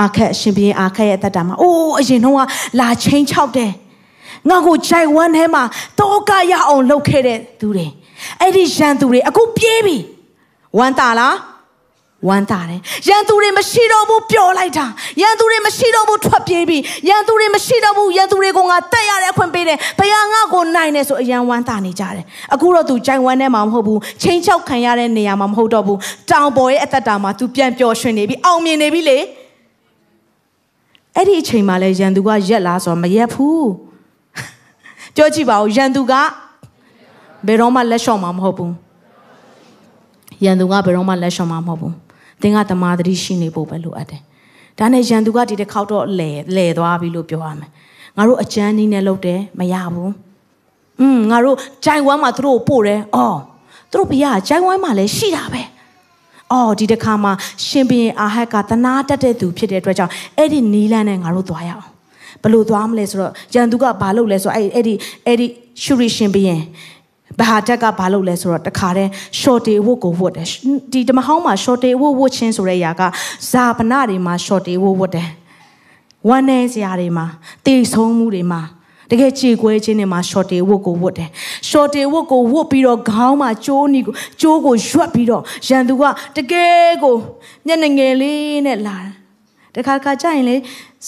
အာခက်ရှင်ဘီရင်အာခက်ရဲ့အသက်တာမှာအိုးအရင်တော့လာချင်းချောက်တယ်ငါကိုဂျိုင်ဝမ်ထဲမှာတောကရအောင်လုပ်ခဲ့တဲ့သူတွေအဲ့ဒီရန်သူတွေအခုပြေးပြီဝမ်းတာလားဝမ်းတာတယ်ရန်သူတွေမရှိတော့ဘူးပျော်လိုက်တာရန်သူတွေမရှိတော့ဘူးထွက်ပြေးပြီရန်သူတွေမရှိတော့ဘူးရန်သူတွေကိုငါတက်ရတဲ့အခွင့်ပေးတယ်ဘုရားငါ့ကိုနိုင်တယ်ဆိုအရန်ဝမ်းတာနေကြတယ်အခုတော့သူဂျိုင်ဝမ်ထဲမှာမဟုတ်ဘူးချင်းချောက်ခံရတဲ့နေရာမှာမဟုတ်တော့ဘူးတောင်ပေါ်ရဲ့အသက်တာမှာသူပြန်ပျော်ရွှင်နေပြီအောင်မြင်နေပြီလေ အဲ့ဒီအချိန်မှာလဲရန်သူကရက်လားဆိုတော့မရက်ဘူးပြောကြည့်ပါဦးရန်သူကဘယ်တော့မှလက်လျှော့မှာမဟုတ်ဘူးရန်သူကဘယ်တော့မှလက်လျှော့မှာမဟုတ်ဘူးသင်ကတမာတိရှိနေဖို့ပဲလိုအပ်တယ်ဒါနဲ့ရန်သူကဒီတစ်ခေါက်တော့လဲလဲသွားပြီလို့ပြောရမယ်ငါတို့အကျန်းနည်းနဲ့လုပ်တယ်မရဘူးอืมငါတို့ဂျိုင်ဝမ်မှာသူတို့ပို့တယ်အော်သူတို့ဘုရားဂျိုင်ဝမ်မှာလည်းရှိတာပဲ အော်ဒီတစ်ခါမှာရှင်ဘုရင်အာဟက်ကတနာတက်တဲ့သူဖြစ်တဲ့အတွက်ကြောင့်အဲ့ဒီနီလန်းနဲ့ငါတို့သွားရအောင်ဘယ်လိုသွားမလဲဆိုတော့ရန်သူကဘာလုပ်လဲဆိုတော့အဲ့အဲ့ဒီအဲ့ဒီရှူရီရှင်ဘုရင်ဘာတက်ကဘာလုပ်လဲဆိုတော့တခါတည်း short ဝတ်ကိုဝတ်တယ်ဒီဓမ္မဟောင်းမှာ short ဝတ်ဝတ်ချင်းဆိုတဲ့အရာကဇာပနာတွေမှာ short ဝတ်ဝတ်တယ်ဝမ်းနေစရာတွေမှာတေဆုံးမှုတွေမှာ တကယ်ကြေကွဲခြင်းနဲ့မှာ short တေဝတ်ကိုဝတ်တယ် short တေဝတ်ကိုဝတ်ပြီးတော့ခေါင်းမှာကျိုးနီကိုကျိုးကိုရွက်ပြီးတော့ရန်သူကတကယ်ကိုမျက်နှငယ်လေးနဲ့လာတယ်တခါခါကြရင်လေ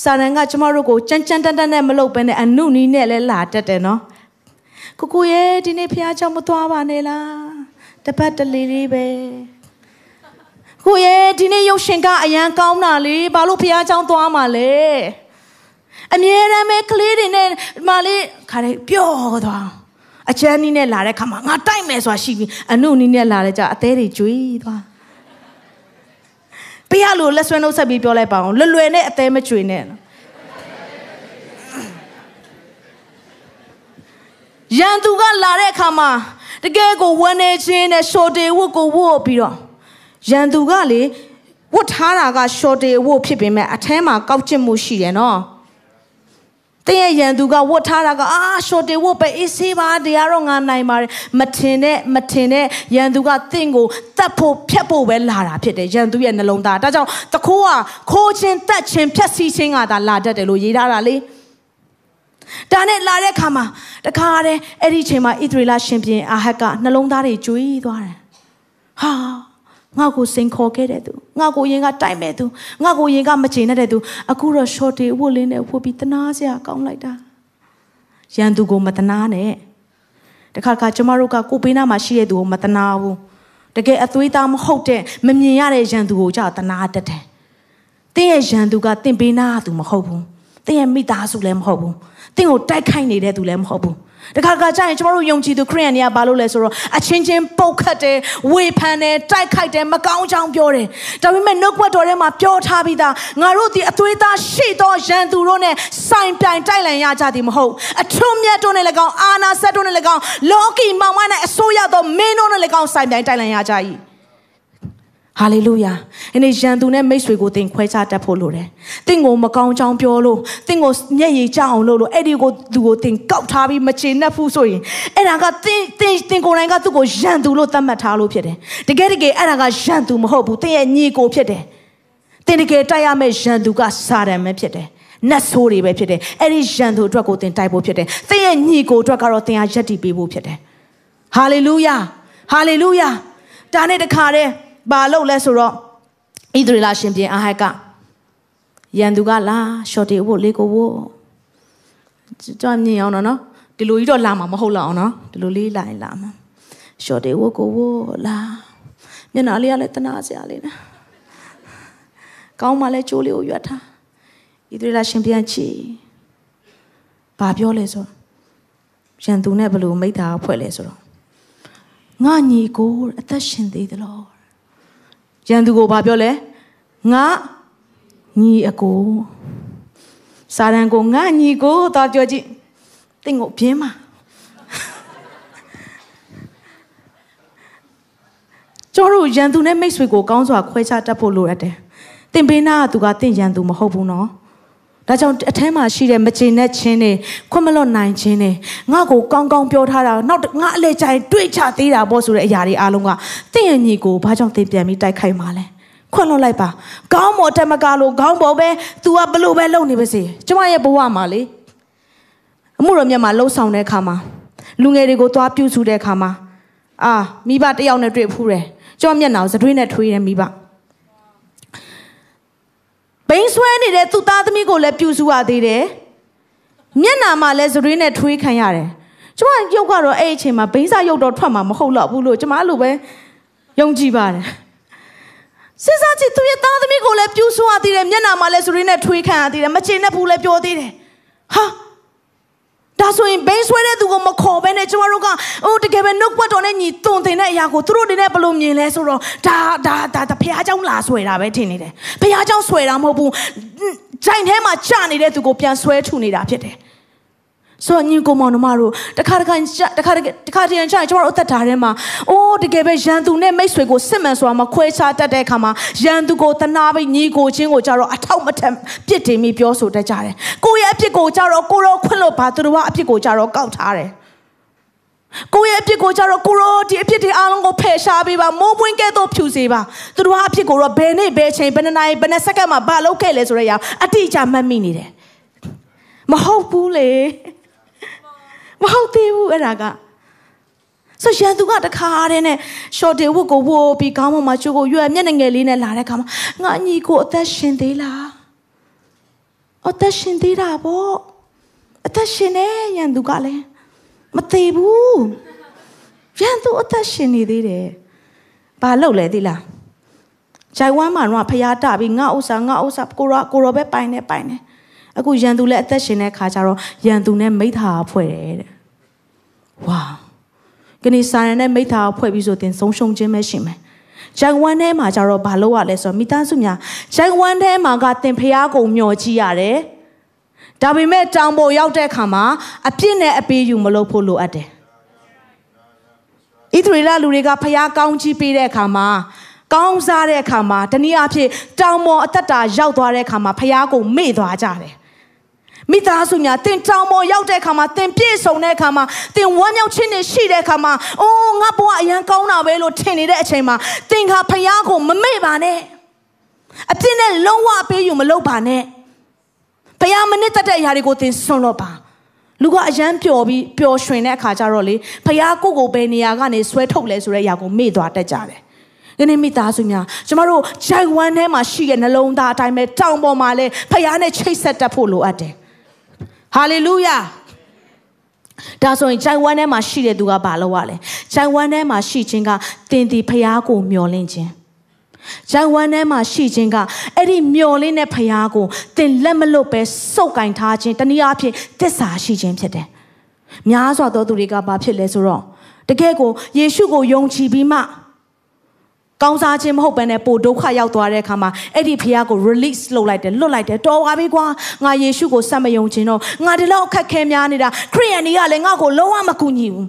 စာရန်ကကျမတို့ကိုကြမ်းကြမ်းတန်းတန်းနဲ့မလုပ်ဘဲနဲ့အနုနီးနဲ့လဲလာတတ်တယ်နော်ကိုကိုရဲ့ဒီနေ့ဖះเจ้าမသွားပါနဲ့လားတ တပတ်တလေလေးပဲကိုရဲ့ဒီနေ့ရုပ်ရှင်ကအရန်ကောင်းတာလေဘာလို့ဖះเจ้าသွားမှာလဲ အမြဲတမ်းပဲကလေးတွေနဲ့မလေးခါလေးပျော့သွားအချမ်းနီးနဲ့လာတဲ့ခါမှာငါတိုက်မယ်ဆိုတာရှိပြီအနုနီးနဲ့လာတဲ့ကြအသေးတွေကျွေးသွားပြရလို့လက်ဆွဲနှုတ်ဆက်ပြီးပြောလိုက်ပါအောင်လွယ်လွယ်နဲ့အသေးမကျွေးနဲ့ရန်သူကလာတဲ့အခါမှာတကယ်ကိုဝန်းနေချင်းနဲ့ရှော်တေဝတ်ကိုဝတ်ပြီးတော့ရန်သူကလေဝတ်ထားတာကရှော်တေဝတ်ဖြစ်ပေမဲ့အထဲမှာကောက်ကျစ်မှုရှိတယ်နော် တင်းရဲ့ရန်သူကဝတ်ထားတာကအာရှော်တေဝတ်ပဲအေးဆေးပါတရားတော့ငါနိုင်ပါတယ်မထင်နဲ့မထင်နဲ့ရန်သူကတင့်ကိုတတ်ဖို့ဖြတ်ဖို့ပဲလာတာဖြစ်တယ်ရန်သူရဲ့နှလုံးသားဒါကြောင့်တခိုးကခိုးခြင်းတတ်ခြင်းဖြတ်စီခြင်းကသာလာတတ်တယ်လို့ရေးထားတာလေဒါနဲ့လာတဲ့ခါမှာတခါတည်းအဲ့ဒီချိန်မှာဣသရေလရှင်ပြန်အာဟက်ကနှလုံးသားတွေကျွေးသွားတယ်ဟာ ငါ့ကိုစိန်ခေါ်ခဲ့တဲ့သူငါ့ကိုရင်ကတိုက်မဲ့သူငါ့ကိုရင်ကမချေနဲ့တဲ့သူအခုတော့ short တွေဝတ်လင်းနဲ့ဝတ်ပြီးတနာစရာကောင်းလိုက်တာရန်သူကိုမတနာနဲ့တခါတခါကျမတို့ကကိုပေးနာမှာရှိတဲ့သူကိုမတနာဘူးတကယ်အသွေးသားမဟုတ်တဲ့မမြင်ရတဲ့ရန်သူကိုကြောက်တနာတတ်တယ်တင်းရဲ့ရန်သူကတင့်ပေးနာသူမဟုတ်ဘူး တင်းရဲ့မိသားစုလည်းမဟုတ်ဘူးတင့်ကိုတိုက်ခိုက်နေတဲ့သူလည်းမဟုတ်ဘူးတခါတခါကျရင်ကျမတို့ယုံကြည်သူခရိယန်တွေကဘာလို့လဲဆိုတော့အချင်းချင်းပုတ်ခတ်တယ်ဝေဖန်တယ်တိုက်ခိုက်တယ်မကောင်းကြောင်ပြောတယ်ဒါပေမဲ့နှုတ်ဘတ်တော်ထဲမှာပြောထားပြီးသားငါတို့ဒီအသွေးသားရှိသောရန်သူတို့နဲ့ဆိုင်ပြိုင်တိုက်လန်ရကြသည်မဟုတ်အထွတ်မြတ်တို့နဲ့လည်းကောင်းအာနာဆက်တို့နဲ့လည်းကောင်းလောကီမောင်မနဲ့အစိုးရသောမင်းတို့နဲ့လည်းကောင်းဆိုင်ပြိုင်တိုက်လန်ရကြ၏ ဟာလေလုယာဒီနေ့ရန်သူနဲ့မိတ်ဆွေကိုသင်ခွဲခြားတတ်ဖို့လိုတယ်သင်ကိုမကောင်းချောင်းပြောလို့သင်ကိုမျက်ရည်ကျအောင်လို့လို့အဲ့ဒီကိုသူကိုသင်ကောက်ထားပြီးမချေနှက်ဘူးဆိုရင်အဲ့ဒါကသင်သင်သင်ကိုယ်တိုင်ကသူ့ကိုရန်သူလို့သတ်မှတ်ထားလို့ဖြစ်တယ်တကယ်တကယ်အဲ့ဒါကရန်သူမဟုတ်ဘူးသင်ရဲ့ညီကိုဖြစ်တယ်သင်တကယ်တိုက်ရမယ့်ရန်သူကစာတန်ပဲဖြစ်တယ်နတ်ဆိုးတွေပဲဖြစ်တယ်အဲ့ဒီရန်သူအတွက်ကိုသင်တိုက်ဖို့ဖြစ်တယ်သင်ရဲ့ညီကိုအတွက်ကတော့သင်ဟာယက်တည်ပေးဖို့ဖြစ်တယ်ဟာလေလုယာဟာလေလုယာဒါနဲ့တခါတည်း ဘာလို့လဲဆိုတော့ဣသရေလရှင်ပြန်အာဟက်ကရန်သူကလာရှော့တီဝတ်လေးကိုဝတ်ကြွမြင်အောင်နော်ဒီလိုကြီးတော့လာမှာမဟုတ်လောက်အောင်နော်ဒီလိုလေးလာရင်လာမှာရှော့တီဝတ်ကိုဝတ်လာမျက်နှာလေးကလည်းတနာစရာလေးနဲ့ကောင်းမှလည်းကြိုးလေးကိုရွက်ထားဣသရေလရှင်ပြန်ချီဘာပြောလဲဆိုရန်သူနဲ့ဘလို့မိသားဖွဲ့လဲဆိုတော့ငါညီကိုအသက်ရှင်သေးတယ်လို့ ရန်သူကိုဘာပြောလဲငါညီအကိုစာရန်ကိုငါညီကိုတော့ပြောကြည့်တင့်ကိုပြင်းမှာကျတို့ရန်သူနဲ့မိတ်ဆွေကိုကောင်းစွာခွဲခြားတတ်ဖို့လိုရတယ်။တင်ပေးနာကသူကတင့်ရန်သူမဟုတ်ဘူးနော်။ ဒါကြောင့်အထဲမှာရှိတဲ့မကျေနပ်ခြင်းတွေခွင့်မလွတ်နိုင်ခြင်းတွေငါ့ကိုကောင်းကောင်းပြောထားတာနောက်ငါအလေကြိုင်တွေးချသေးတာပေါ့ဆိုတဲ့အရာတွေအားလုံးကတင့်ရဲ့ညီကိုဘာကြောင့်တင်ပြန်ပြီးတိုက်ခိုက်မှာလဲ။ခွင့်လွတ်လိုက်ပါ။ခေါင်းပေါ်တက်မကလို့ခေါင်းပေါ်ပဲ तू ကဘလို့ပဲလုပ်နေပါစေ။ကျမရဲ့ဘဝမှာလေအမှုတော်မြတ်မှာလှုပ်ဆောင်တဲ့အခါမှာလူငယ်တွေကိုသွားပြုစုတဲ့အခါမှာအာမိဘတယောက်နဲ့တွေ့ဖူးတယ်။ကျမမျက်နှာကိုစတွေးနဲ့ထွေးတယ်မိဘ။ ဘိန်းဆွဲနေတဲ့သူ့သားသမီးကိုလည်းပြူစုရသေးတယ်မျက်နာမှာလည်းဇရွေးနဲ့ထွေးခံရတယ်ကျမရုပ်ကတော့အဲ့အချိန်မှာဘိန်းစာရုပ်တော့ထွက်မှာမဟုတ်တော့ဘူးလို့ကျမအဲ့လိုပဲယုံကြည်ပါတယ်စဉ်းစားကြည့်သူရဲ့သားသမီးကိုလည်းပြူစုရသေးတယ်မျက်နာမှာလည်းဇရွေးနဲ့ထွေးခံရသေးတယ်မချေနဲ့ဘူးလည်းပြောသေးတယ်ဟာ ဒါဆိုရင်ဘိန်းဆွဲတဲ့သူကိုမခေါ်ဘဲနဲ့ကျမတို့ကအိုးတကယ်ပဲနှုတ်ပွက်တော်နဲ့ညီတုံတင်တဲ့အရာကိုသူတို့တွေနဲ့ဘယ်လိုမြင်လဲဆိုတော့ဒါဒါဒါဒါဖះเจ้าလာဆွဲတာပဲထင်နေတယ်ဖះเจ้าဆွဲတာမဟုတ်ဘူးဂျိုင်ထဲမှာကြာနေတဲ့သူကိုပြန်ဆွဲထုနေတာဖြစ်တယ် ဆိုတော့ညီကိုမောင်နှမတို့တခါတခါတခါတခါတည်းကျရင်ကျမတို့အသက်တာထဲမှာအိုးတကယ်ပဲရန်သူနဲ့မိတ်ဆွေကိုစစ်မှန်စွာမခွဲခြားတတ်တဲ့အခါမှာရန်သူကိုတနာပြီးညီကိုချင်းကိုကြတော့အထောက်မထက်ပြစ်တင်ပြီးပြောဆိုတတ်ကြတယ်ကိုယ့်ရဲ့အပြစ်ကိုကြတော့ကိုရောခွင့်လို့ပါသူတို့ကအပြစ်ကိုကြတော့ကောက်ထားတယ်ကိုယ့်ရဲ့အပြစ်ကိုကြတော့ကိုရောဒီအပြစ်တွေအားလုံးကိုဖယ်ရှားပေးပါမိုးပွင့်ကဲ့သို့ဖြူစေပါသူတို့ကအပြစ်ကိုတော့ဘယ်နေ့ဘယ်ချိန်ဘယ်နှစ်နာရီဘယ်နှစ်စက္ကန့်မှာဘာလုပ်ခဲ့လဲဆိုတဲ့အရာအတိအကျမှတ်မိနေတယ်မဟုတ်ဘူးလေ မဟုတ်သေးဘူးအဲ့ဒါကဆိုရန်သူကတခါတည်းနဲ့ short တွေဝတ်ကိုဝတ်ပြီးခေါင်းပေါ်မှာချိုးကိုရွက်မျက်နှာငယ်လေးနဲ့လာတဲ့ခါမှာငါညီကိုအသက်ရှင်သေးလားအသက်ရှင်သေးတာပေါ့အသက်ရှင်နေရန်သူကလည်းမသေးဘူးရန်သူအသက်ရှင်နေသေးတယ်ဘာလုပ်လဲသိလားဂျိုင်ဝမ်မှာတော့ဖျားတပြီးငါဥစ္စာငါဥစ္စာကိုရောကိုရောပဲပိုင်နေပိုင်နေ အခုရန်သူလည်းအသက်ရှင်တဲ့ခါကျတော့ရန်သူနဲ့မိသားဖွဲ့တယ်တဲ့ဝါကနေစာရန်နဲ့မိသားဖွဲ့ပြီးဆိုတင်ဆုံးရှုံးခြင်းပဲရှိမယ်ဂျိုင်ဝမ်ထဲမှာကျတော့ဘာလုပ်ရလဲဆိုတော့မိသားစုများဂျိုင်ဝမ်ထဲမှာကတင်ဖျားကုန်မျောကြည့်ရတယ်ဒါပေမဲ့တောင်ပေါ်ရောက်တဲ့အခါမှာအပြစ်နဲ့အပေးယူမလုပ်ဖို့လိုအပ်တယ်ဣသရေလလူတွေကဖျားကောင်းကြီးပေးတဲ့အခါမှာကောင်းစားတဲ့အခါမှာတနည်းအားဖြင့်တောင်ပေါ်အသက်တာရောက်သွားတဲ့အခါမှာဖျားကိုမေ့သွားကြတယ် မိသားစုများတင်တောင်ပေါ်ရောက်တဲ့အခါမှာတင်ပြည့်စုံတဲ့အခါမှာတင်ဝမ်းမြောက်ခြင်းနဲ့ရှိတဲ့အခါမှာအိုးငါဘဝအရန်ကောင်းတာပဲလို့ထင်နေတဲ့အချိန်မှာတင်ခါဖျားကိုမမေ့ပါနဲ့အပြစ်နဲ့လုံးဝပေးယူမလုပ်ပါနဲ့ဖျားမနစ်သက်တဲ့အရာတွေကိုတင်စွန့်လို့ပါလူကအရန်ပျော်ပြီးပျော်ရွှင်တဲ့အခါကျတော့လေဖះကိုကိုပဲနေရာကနေဆွဲထုတ်လဲဆိုတဲ့အရာကိုမေ့သွားတတ်ကြတယ်။ဒီနေ့မိသားစုများကျမတို့ဂျိုင်ဝမ်ထဲမှာရှိတဲ့နှလုံးသားအတိုင်းပဲတောင်ပေါ်မှာလဲဖះနဲ့ချိတ်ဆက်တတ်ဖို့လိုအပ်တယ်။ ဟာလေလုယာ။ဒါဆိုရင်ဂျိုင်ဝမ်ထဲမှာရှိတဲ့သူကဘာလုပ်ရလဲ။ဂျိုင်ဝမ်ထဲမှာရှိခြင်းကတင်ဒီဖះကိုမျောလင့်ခြင်း။ဂျိုင်ဝမ်ထဲမှာရှိခြင်းကအဲ့ဒီမျော်လင့်တဲ့ဖရားကိုတင်လက်မလွတ်ပဲစုပ်ကင်ထားခြင်းတနည်းအားဖြင့်တစ္ဆာရှိခြင်းဖြစ်တယ်။များစွာသောသူတွေကဘာဖြစ်လဲဆိုတော့တကယ်ကိုယေရှုကိုယုံကြည်ပြီးမှ ကောင်းစားခြင်းမဟုတ်ဘဲနဲ့ပိုဒုက္ခရောက်သွားတဲ့အခါမှာအဲ့ဒီဖះကို release လုပ်လိုက်တယ်လွတ်လိုက်တယ်တော်ပါပြီကွာငါယေရှုကိုစက်မယုံခြင်းတော့ငါဒီလောက်အခက်ခဲများနေတာခရိယန်တွေကလည်းငါ့ကိုလုံးဝမကူညီဘူး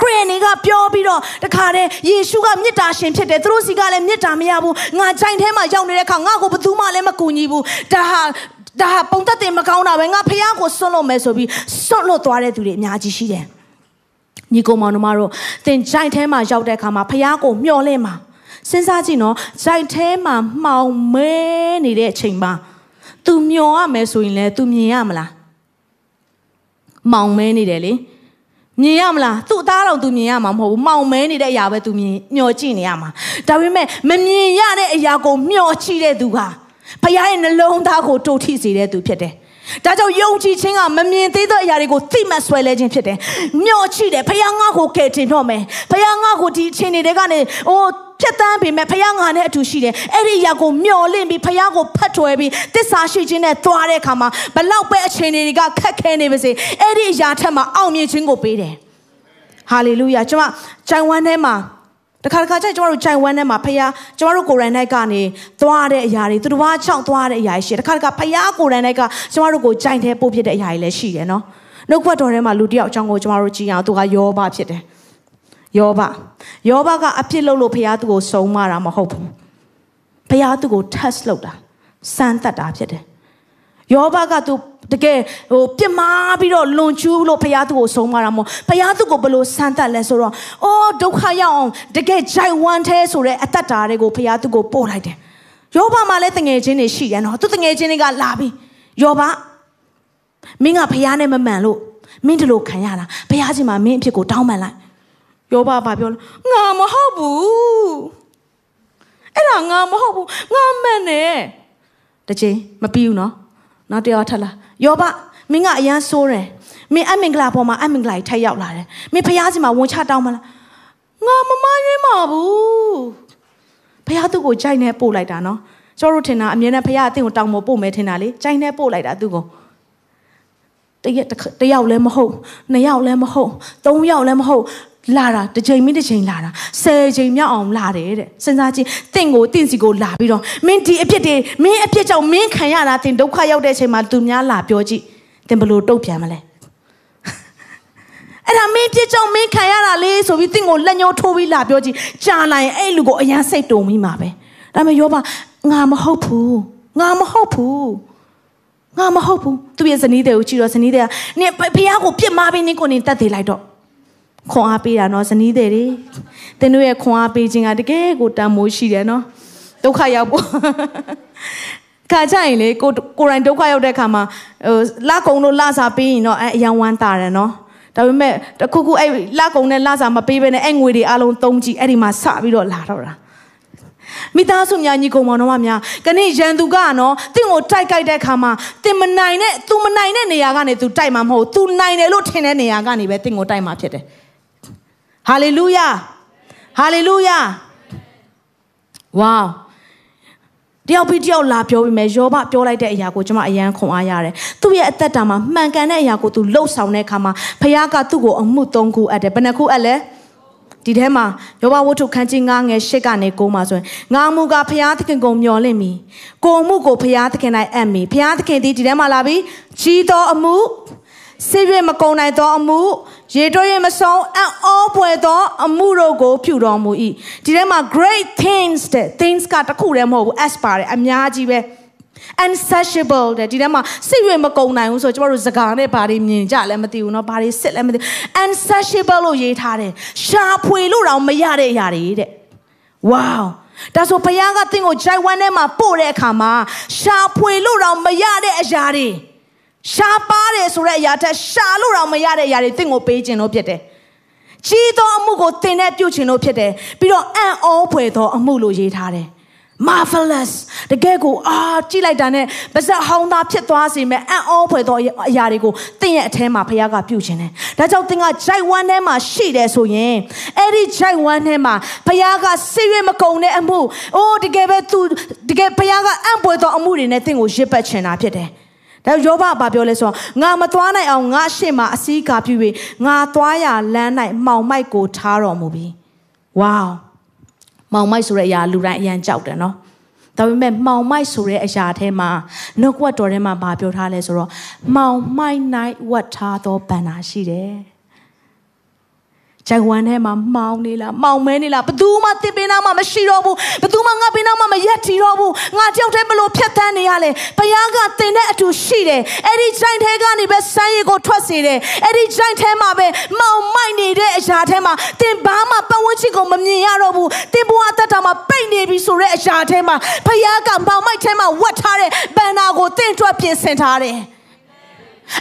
ခရိယန်တွေကပြောပြီးတော့တခါတည်းယေရှုကမေတ္တာရှင်ဖြစ်တယ်သူတို့စီကလည်းမေတ္တာမရဘူးငါကြိုင်ထဲမှာရောက်နေတဲ့အခါငါ့ကိုဘယ်သူမှလည်းမကူညီဘူးဒါဟာဒါဟာပုံသက်တယ်မကောင်းတာပဲငါဖះကိုစွန့်လို့မယ်ဆိုပြီးစွန့်လို့သွားတဲ့သူတွေအများကြီးရှိတယ်ညီကောင်မောင်တို့တို့သင်ကြိုင်ထဲမှာရောက်တဲ့အခါမှာဖះကိုမျှော်လင့်ပါ စဉ်းစားကြည့်နော်ဂျိုက်ထဲမှာမှောင်မဲနေတဲ့အချိန်မှာသူမျောရမယ်ဆိုရင်လည်းသူမြင်ရမလားမှောင်မဲနေတယ်လေမြင်ရမလားသူ့အသားတော်သူမြင်ရမှာမဟုတ်ဘူးမှောင်မဲနေတဲ့အရာပဲသူမြင်မျောကြည့်နေရမှာဒါပေမဲ့မမြင်ရတဲ့အရာကိုမျောကြည့်တဲ့သူဟာဖခင်ရဲ့နှလုံးသားကိုတိုးထိစေတဲ့သူဖြစ်တယ်ဒါကြောင့်ယုံကြည်ခြင်းကမမြင်သေးသောအရာတွေကိုသိမှဆွဲလဲခြင်းဖြစ်တယ်။မျှော်ချတယ်ဖခင်ငါ့ကိုကယ်တင်တော့မယ်။ဖခင်ငါ့ကိုဒီအချိန်တွေကနေအိုး ဖြတ်တန်းပေမဲ့ဖခင်ငါနဲ့အတူရှိတယ်။အဲ့ဒီအရာကိုမျှော်လင့်ပြီးဖခင်ကိုဖတ်ထွယ်ပြီးတစ္ဆာရှိခြင်းနဲ့သွားတဲ့အခါမှာဘလောက်ပဲအချိန်တွေကခက်ခဲနေပါစေ။အဲ့ဒီအရာထက်မှာအောင်မြင်ခြင်းကိုပေးတယ်။ဟာလေလုယာကျွန်မဂျိုင်ဝမ်ထဲမှာတခါတခါကျကျမတို့ဂျိုင်ဝမ်ထဲမှာဖခင်ကျမတို့ကိုယ်တိုင်၌ကနေသွားတဲ့အရာတွေသူတစ်ပါးချောင်းသွားတဲ့အရာတွေရှိတယ်တခါတခါဖခင်ကိုယ်တိုင်၌ကကျမတို့ကိုဂျိုင်ထဲပို့ဖြစ်တဲ့အရာတွေလည်းရှိတယ်နော်နှုတ်ခွက်တော်ထဲမှာလူတစ်ယောက်အကြောင်းကိုကျမတို့ကြည့်အောင်သူကယောဘဖြစ်တယ် ယောဘယောဘကအပြစ်လုပ်လို့ဖခင်သူ့ကိုစုံမတာမဟုတ်ဘူးဖခင်သူ့ကို test လုပ်တာစမ်းသပ်တာဖြစ်တယ်ယောဘကသူတကယ်ဟိုပြစ်မှားပြီးတော့လွန်ကျူးလို့ဖခင်သူ့ကိုဆုံးမတာမို့ဖခင်သူ့ကိုဘလို့ဆန်းတက်လဲဆိုတော့အိုးဒုက္ခရောက်အောင်တကယ်ဂျိုင်ဝမ်သေးဆိုတဲ့အသက်တာတွေကိုဖခင်သူ့ကိုပို့လိုက်တယ်ယောဘမှာလည်းတငယ်ချင်းတွေရှိတယ်နော်သူတငယ်ချင်းတွေကလာပြီးယောဘမင်းကဖခင်နဲ့မမှန်လို့မင်းဒီလိုခံရတာဖခင်စီမှာမင်းအဖြစ်ကိုတောင်းပန်လိုက် ယောဘကပြောလို့ငါမဟုတ်ဘူးအဲ့ဒါငါမဟုတ်ဘူးငါမှန်တယ်တချင်းမပြီးဘူးနော်နောက်တစ်ယောက်ထပ်လာယောဘမင်းကအရန်ဆိုးတယ်မင်းအမင်္ဂလာပေါ်မှာအမင်္ဂလာထက်ရောက်လာတယ်မင်းဖះစီမှာဝန်ချတောင်းမလားငါမမရွေးမှာဘူးဖះသူ့ကိုကြိုက်နေပို့လိုက်တာနော်ကျတို့ထင်တာအမြဲတမ်းဖះအသင်ကိုတောင်းမပို့မယ်ထင်တာလေကြိုက်နေပို့လိုက်တာသူ့ကိုတရက်တယောက်လည်းမဟုတ်နှစ်ယောက်လည်းမဟုတ်သုံးယောက်လည်းမဟုတ် လာတာတစ်ချိန်မင်းတစ်ချိန်လာတာဆယ်ချိန်မြောက်အောင်လာတယ်တဲ့စဉ်းစားကြည့်တင့်ကိုတင့်စီကိုလာပြီးတော့မင်းဒီအဖြစ်တွေမင်းအဖြစ်ကြောင့်မင်းခံရတာတင်ဒုက္ခရောက်တဲ့အချိန်မှာသူများလာပြောကြည့်တင်ဘလို့တုတ်ပြန်မလဲအဲ့ဒါမင်းဖြစ်ကြောင့်မင်းခံရတာလေဆိုပြီးတင့်ကိုလက်ညှိုးထိုးပြီးလာပြောကြည့်ကြာလာရင်အဲ့လူကိုအရန်စိတ်တုံမိမှာပဲဒါပေမဲ့ယောဘငါမဟုတ်ဘူးငါမဟုတ်ဘူးငါမဟုတ်ဘူးသူရဲ့ဇနီးတဲ့ကိုကြည့်တော့ဇနီးတဲ့ကနင်ဖះကိုပြစ်မှားပြီးနင်ကိုနင်တတ်သေးလိုက်တော့ ခွန်အားပေးတာနော်ဇနီးတဲ့တွေသင်တို့ရဲ့ခွန်အားပေးခြင်းကတကယ်ကိုတန်မိုးရှိတယ်နော်ဒုက္ခရောက်ဖို့ခါကြရင်လေကိုကိုရိုင်းဒုက္ခရောက်တဲ့ခါမှာဟိုလကုံလို့လစာပေးရင်တော့အဲအယံဝမ်းတာတယ်နော်ဒါပေမဲ့တခုခုအဲ့လကုံနဲ့လစာမပေးဘဲနဲ့အဲ့ငွေတွေအလုံးသုံးကြည့်အဲ့ဒီမှာစပြီးတော့လာတော့တာမိသားစုများညီကောင်မောင်တို့များကနေ့ရန်သူကနော်တင့်ကိုတိုက်ကြိုက်တဲ့ခါမှာတင်မနိုင်တဲ့ तू မနိုင်တဲ့နေရာကနေ तू တိုက်မှာမဟုတ် तू နိုင်တယ်လို့ထင်တဲ့နေရာကနေပဲတင့်ကိုတိုက်မှာဖြစ်တယ် ဟဟာလေလုယာဟာလေလုယာဝေါတယောက်ပြီးတယောက်လာပြောပြီးမယ်ယောဘပြောလိုက်တဲ့အရာကိုကျွန်မအယံခွန်အားရတယ်သူ့ရဲ့အသက်တာမှာမှန်ကန်တဲ့အရာကိုသူလှုပ်ဆောင်တဲ့အခါမှာဖခင်ကသူ့ကိုအမှု၃ခုအပ်တယ်ဘယ်နှခုအပ်လဲဒီထဲမှာယောဘဝတ္ထုခန်းကြီး9ငယ်8ကနေ9မှာဆိုရင်ငါမူကဖျားသခင်ကိုမျော်လင့်မီကိုမှုကိုဖျားသခင်၌အပ်မီဖျားသခင်ဒီဒီထဲမှာလာပြီးကြီးသောအမှု စိတ်ရမကုံနိုင်သောအမှုရေတွရမဆုံးအံ့ဩပွေသောအမှုတို့ကိုပြုတော်မူ၏ဒီထဲမှာ great things တဲ့ things ကတခုတည်းမဟုတ်ဘူး s ပါတယ်အများကြီးပဲ unsatiable တဲ့ဒီထဲမှာစိတ်ရမကုံနိုင်ဘူးဆိုတော့ကျမတို့စကားနဲ့ဘာတွေမြင်ကြလဲမသိဘူးเนาะဘာတွေစစ်လဲမသိ unsatiable လို့ရေးထားတယ်ရှာဖွေလို့တော့မရတဲ့အရာတွေတဲ့ wow ဒါဆိုဘုရားကသင်ကိုဂျိုင်ဝမ်ထဲမှာပို့တဲ့အခါမှာရှာဖွေလို့တော့မရတဲ့အရာတွေ ရှာပါတယ်ဆိုတဲ့အရာထက်ရှာလို့တော့မရတဲ့အရာတွေသင်ကိုပေးခြင်းလို့ဖြစ်တယ်ကြီးသောအမှုကိုသင်နဲ့ပြုခြင်းလို့ဖြစ်တယ်ပြီးတော့အံ့ဩဖွယ်သောအမှုလို့ရေးထားတယ် marvelous တကယ်ကိုအာကြည့်လိုက်တာနဲ့ပါဇက်ဟောင်းသားဖြစ်သွားစေမဲ့အံ့ဩဖွယ်သောအရာတွေကိုသင်ရဲ့အထဲမှာဖခင်ကပြုခြင်းတယ်။ဒါကြောင့်သင်ကဂျိုက်ဝမ်းထဲမှာရှိတယ်ဆိုရင်အဲ့ဒီဂျိုက်ဝမ်းထဲမှာဖခင်ကစိတ်ရမကုံတဲ့အမှုအိုးတကယ်ပဲ तू တကယ်ဖခင်ကအံ့ဖွယ်သောအမှုတွေနဲ့သင်ကိုရစ်ပတ်ချင်တာဖြစ်တယ်။ ဒါယောဘဘာပြောလဲဆိုတော့ငါမသွားနိုင်အောင်ငါရှေ့မှာအစည်းကာပြု၍ငါသွားရလမ်း၌မှောင်မိုက်ကိုထားတော်မူပြီ။ဝေါမောင်မိုက်ဆိုတဲ့အရာလူတိုင်းအရန်ကြောက်တယ်နော်ဒါပေမဲ့မှောင်မိုက်ဆိုတဲ့အရာထဲမှာနှုတ်ကပတ်တော်ထဲမှာဗာပြောထားလဲဆိုတော့မှောင်မိုက်၌ဝတ်ထားသောဗန္နာရှိတယ် ဂျိုင်ဝမ်ထဲမှာမှောင်နေလားမှောင်မဲနေလားဘသူမှတစ်ပင်နာမှမရှိတော့ဘူးဘသူမှငါပင်နာမှမရက်ထီတော့ဘူးငါကြောက်တဲ့ဘလို့ဖြတ်တန်းနေရလဲဘုရားကတင်တဲ့အတူရှိတယ်အဲ့ဒီဂျိုင်ထဲကနေပဲစမ်းရည်ကိုထွက်စေတယ်အဲ့ဒီဂျိုင်ထဲမှာပဲမှောင်မိုက်နေတဲ့အရာထဲမှာတင်ဘာမှပတ်ဝန်းကျင်ကိုမမြင်ရတော့ဘူးတင်ဘဝအသက်တာမှာပိတ်နေပြီဆိုတဲ့အရာထဲမှာဘုရားကမှောင်မိုက်ထဲမှာဝတ်ထားတဲ့ဘန္နာကိုတင်ထွက်ပြင်ဆင်ထားတယ်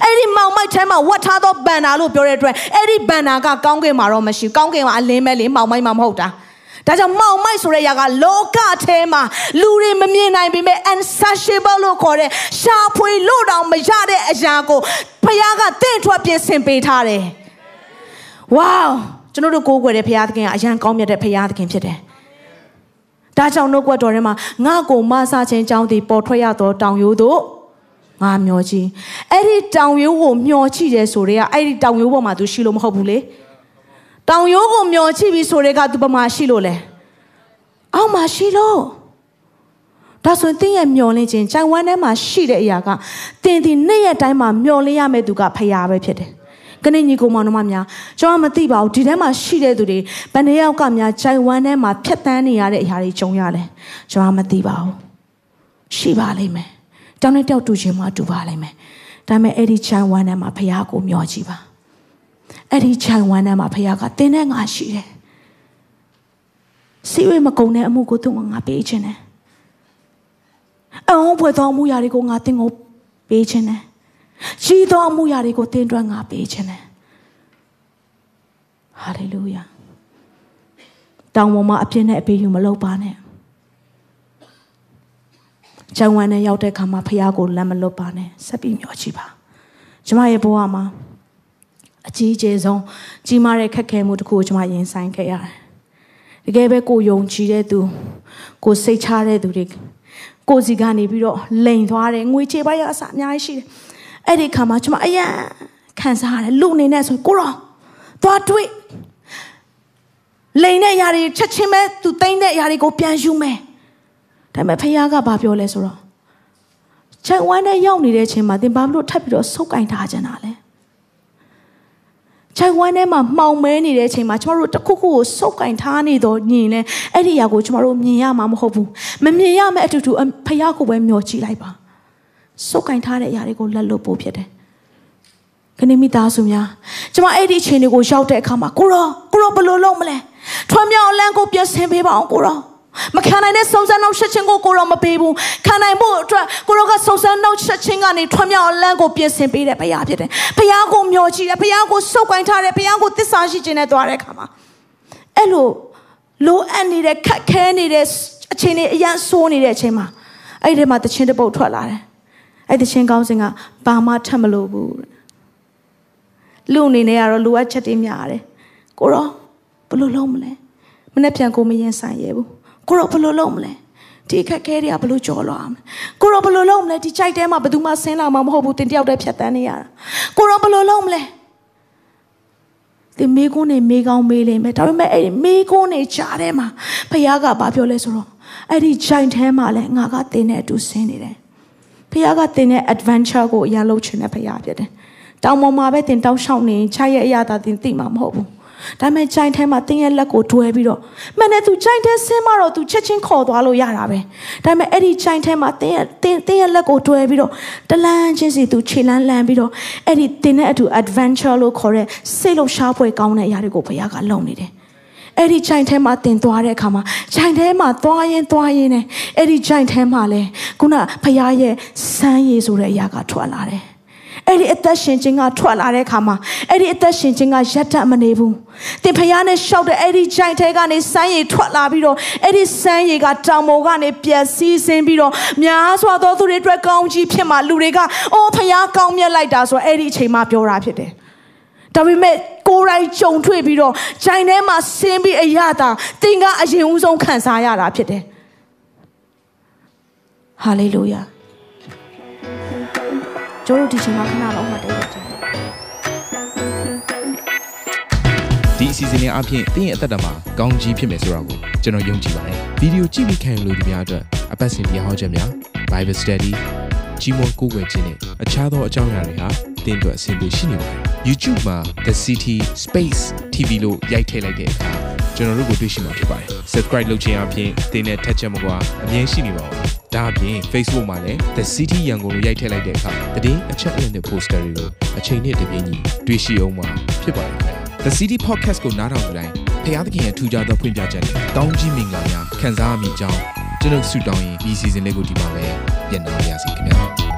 အဲ့ဒီမောင်မိုက်ထဲမှာဝတ်ထားသောဘန်နာလို့ပြောတဲ့အတွက်အဲ့ဒီဘန်နာကကောင်းကင်မှာတော့မရှိကောင်းကင်မှာအလင်းပဲလေမောင်မိုက်မှာမဟုတ်တာဒါကြောင့်မောင်မိုက်ဆိုတဲ့ຢာကလောကထဲမှာလူတွေမမြင်နိုင်ပေမဲ့ unsatiable လို့ခေါ်တဲ့ရှာဖွေလို့တောင်မရတဲ့အရာကိုဖခင်ကတင့်ထွက်ပြင်ဆင်ပေးထားတယ်။ wow ကျွန်တော်တို့ကိုးကွယ်တဲ့ဖခင်သခင်ကအရန်ကောင်းမြတ်တဲ့ဖခင်သခင်ဖြစ်တယ်။ဒါကြောင့်နှုတ်ကပတ်တော်ထဲမှာငါ့ကိုမဆာခြင်းကြောင်းသည်ပေါ်ထွက်ရသောတောင်ရိုးတို့ ငါမျောကြည့်အဲ့ဒီတောင်ရိုးကိုမျောကြည့်တယ်ဆိုတော့အဲ့ဒီတောင်ရိုးပေါ်မှာ तू ရှိလို့မဟုတ်ဘူးလေတောင်ရိုးကိုမျောကြည့်ပြီးဆိုတဲ့က तू ပမာရှိလို့လေအောက်မှာရှိလို့ဒါဆိုရင်တင်းရဲ့မျောလင်းခြင်းဂျိုင်ဝမ်ထဲမှာရှိတဲ့အရာကတင်းဒီနေ့ရက်တိုင်းမှာမျောလင်းရမယ့်သူကဖယားပဲဖြစ်တယ်။ကနေညီကောင်မောင်တို့မများကျွန်တော်မသိပါဘူးဒီထဲမှာရှိတဲ့သူတွေဘယ်နှယောက်ကများဂျိုင်ဝမ်ထဲမှာဖြတ်တန်းနေရတဲ့အရာတွေကြုံရလဲကျွန်တော်မသိပါဘူး။ရှိပါလိမ့်မယ်။ တောင်းနဲ့တောက်တူခြင်းမှတူပါလိမ့်မယ်ဒါပေမဲ့အဲ့ဒီခြံဝမ်းထဲမှာဖခင်ကိုမျှော်ကြည့်ပါအဲ့ဒီခြံဝမ်းထဲမှာဖခင်ကတင်းနဲ့ငါရှိတယ်စီဝေးမကုံတဲ့အမှုကိုသူ့ငါပေးခြင်းတယ်အောင်ဘွယ်သောအမှုရာတွေကိုငါတင်းကိုပေးခြင်းတယ်ကြီးသောအမှုရာတွေကိုတင်းတွက်ငါပေးခြင်းတယ်ဟာလေလုယာတောင်ပေါ်မှာအပြစ်နဲ့အပေးယူမလုပ်ပါနဲ့ ဂျန်ဝမ်နဲ့ရောက်တဲ့ခါမှာဖះကိုလမ်းမလွတ်ပါနဲ့ဆက်ပြီးမျှော်ကြည့်ပါကျမရဲ့ဘဝမှာအကြီးအကျယ်ဆုံးကြီးမားတဲ့ခက်ခဲမှုတစ်ခုကိုကျမရင်ဆိုင်ခဲ့ရတယ်တကယ်ပဲကိုယုံကြည်တဲ့သူကိုစိတ်ချတဲ့သူတွေကိုစီကနေပြီးတော့လိန်သွားတယ်ငွေချေပါရအစအများကြီးရှိတယ်အဲ့ဒီခါမှာကျမအယံခံစားရတယ်လူအနေနဲ့ဆိုကိုရောသွားတွေ့လိန်တဲ့ຢာတွေချက်ချင်းပဲသူတိမ့်တဲ့ຢာတွေကိုပြန်ယူမယ် ဒါပေမဲ့ဖခင်ကဘာပြောလဲဆိုတော့ချက်ဝမ်းနဲ့ရောက်နေတဲ့ချိန်မှာသင်ဘာလို့ထပ်ပြီးတော့ဆုပ်ကင်ထားကြတာလဲချက်ဝမ်းထဲမှာမှောင်မဲနေတဲ့ချိန်မှာကျမတို့တခုခုကိုဆုပ်ကင်ထားနေတော့ညင်လဲအဲ့ဒီຢာကိုကျမတို့မြင်ရမှာမဟုတ်ဘူးမမြင်ရမယ့်အတူတူဖခင်ကိုပဲမျှော်ကြည့်လိုက်ပါဆုပ်ကင်ထားတဲ့အရာတွေကိုလက်လွတ်ဖို့ဖြစ်တယ်ခဏမိသားစုများကျမအဲ့ဒီအချိန်တွေကိုရောက်တဲ့အခါမှာကိုရောကိုရောဘယ်လိုလုပ်မလဲထွမ်းမြောက်လန်းကိုပြင်ဆင်ပေးပါအောင်ကိုရော မခံနိုင်တဲ့စုံစမ်းနှောက်ရှက်ခြင်းကိုကိုရောမပေးဘူးခံနိုင်ဖို့အတွက်ကိုရောကစုံစမ်းနှောက်ရှက်ခြင်းကနေထွံ့မြောက်အလန်းကိုပြင်ဆင်ပေးတဲ့ဘုရားဖြစ်တယ်ဘုရားကိုမျှော်ကြည့်တယ်ဘုရားကိုစုပ်ကိုင်းထားတယ်ဘုရားကိုသစ္စာရှိခြင်းနဲ့သွားတဲ့အခါမှာအဲ့လိုလိုအပ်နေတဲ့ခက်ခဲနေတဲ့အချိန်တွေအရန်ဆိုးနေတဲ့အချိန်မှာအဲ့ဒီမှာတခြင်းတစ်ပုတ်ထွက်လာတယ်အဲ့တခြင်းကောင်းစဉ်ကဘာမှထပ်မလို့ဘူးလူအနေနဲ့ကတော့လိုအပ်ချက်တွေများတယ်ကိုရောဘယ်လိုလုပ်မလဲမနေ့ပြန်ကိုမရင်ဆိုင်ရဘူး ကိုရောဘယ်လိုလုပ်မလဲဒီအခက်ခဲတွေကဘယ်လိုကြော်လွှားမလဲကိုရောဘယ်လိုလုပ်မလဲဒီကြိုက်တဲမှာဘယ်သူမှဆင်းလာမှာမဟုတ်ဘူးတင်တယောက်တည်းဖြတ်တန်းနေရတာကိုရောဘယ်လိုလုပ်မလဲဒီမေကုန်းနေမေကောင်းမေးလိမ့်မယ်ဒါပေမဲ့အဲ့ဒီမေကုန်းနေကြားထဲမှာဖခင်ကဘာပြောလဲဆိုတော့အဲ့ဒီဂျိုင်ထဲမှာလဲငါကတင်းနဲ့အတူဆင်းနေတယ်ဖခင်ကတင်းတဲ့ adventure ကိုအရင်လုပ်ချင်တဲ့ဖခင်ဖြစ်တယ်တောင်ပေါ်မှာပဲတင်တောင်းရှောက်နေခြိုက်ရဲ့အရာသာတင်သိမှာမဟုတ်ဘူး ဒါပေမဲ့ကြိုင်ထဲမှာတင်းရဲ့လက်ကိုတွဲပြီးတော့မနဲ့သူကြိုင်ထဲဆင်းမှတော့သူချက်ချင်းခေါ်သွားလို့ရတာပဲဒါပေမဲ့အဲ့ဒီကြိုင်ထဲမှာတင်းရဲ့တင်းတင်းရဲ့လက်ကိုတွဲပြီးတော့တလန်းချင်းစီသူခြေလန်းလန်းပြီးတော့အဲ့ဒီတင်းနဲ့အတူ adventure လို့ခေါ်တဲ့စိတ်လို့ရှားဖွယ်ကောင်းတဲ့အရာတွေကိုဘုရားကလုပ်နေတယ်အဲ့ဒီဂျိုင်ထဲမှာတင်သွားတဲ့အခါမှာဂျိုင်ထဲမှာသွားရင်သွားရင်နဲ့အဲ့ဒီဂျိုင်ထဲမှာလဲခုနဖရားရဲ့စမ်းရည်ဆိုတဲ့အရာကထွက်လာတယ် အဲ့ဒီအသက်ရှင်ခြင်းကထွက်လာတဲ့အခါမှာအဲ့ဒီအသက်ရှင်ခြင်းကရက်တတ်မနေဘူး။သင်ဖျားနဲ့ရှောက်တဲ့အဲ့ဒီဂျိုင်ထဲကနေစမ်းရည်ထွက်လာပြီးတော့အဲ့ဒီစမ်းရည်ကတောင်ပေါ်ကနေပျက်စီးစင်းပြီးတော့များစွာသောသူတွေအတွက်ကောင်းကြီးဖြစ်မှလူတွေကအိုးဖျားကောင်းမြတ်လိုက်တာဆိုအဲ့ဒီအချိန်မှပြောတာဖြစ်တယ်။ဒါပေမဲ့ကိုယ်တိုင်ကြုံတွေ့ပြီးတော့ဂျိုင်ထဲမှာဆင်းပြီးအရသာသင်ကအရင်ဦးဆုံးခံစားရတာဖြစ်တယ်။ဟာလေလုယာ။ ကျိုးတို့ဒီချိန်မှာခဏလောက်မှတ်တယ်ကြည့်ဒီအစီအစဉ်လေးအပြင်တင်းရဲ့အသက်တာမှာကောင်းကြီးဖြစ်မယ်ဆိုတာကိုကျွန်တော်ယုံကြည်ပါတယ်ဗီဒီယိုကြည့်ပြီးခံယူလို့ဒီများအတွက်အပတ်စဉ်တရားဟောချက်များ Bible Study ကြီးမွန်ကိုယ်ွယ်ခြင်းနဲ့အခြားသောအကြောင်းအရာတွေဟာတင်းအတွက်အဆင်ပြေရှိနေပါတယ် YouTube မှာ The City Space TV လို့ရိုက်ထည့်လိုက်တဲ့အခါကျွန်တော်တို့ကိုတွေ့ရှိမှာဖြစ်ပါတယ် Subscribe လုပ်ခြင်းအပြင်တင်းနဲ့ထက်ချက်မကွာအမြင်ရှိနေပါဦး ဒါအပြင် Facebook မှာလည်း The City ရန်ကုန်လို့ရိုက်ထည့်လိုက်တဲ့အခါတည်င်းအချက်အလက်နဲ့ poster တွေကိုအချိန်နဲ့တပြေးညီတွေ့ရှိအောင်မှာဖြစ်ပါတယ်ခင်ဗျာ The City Podcast ကိုနားထောင်ကြတိုင်းဖခင်သခင်ရဲ့ထူကြသောဖွင့်ပြချက်နဲ့ကောင်းကြီးမင်္ဂလာများခံစားရမိကြောင်းကျွန်တော်ဆုတောင်းရင်ဒီ season လေးကိုဒီမှာပဲပြန်လာပါရစေခင်ဗျာ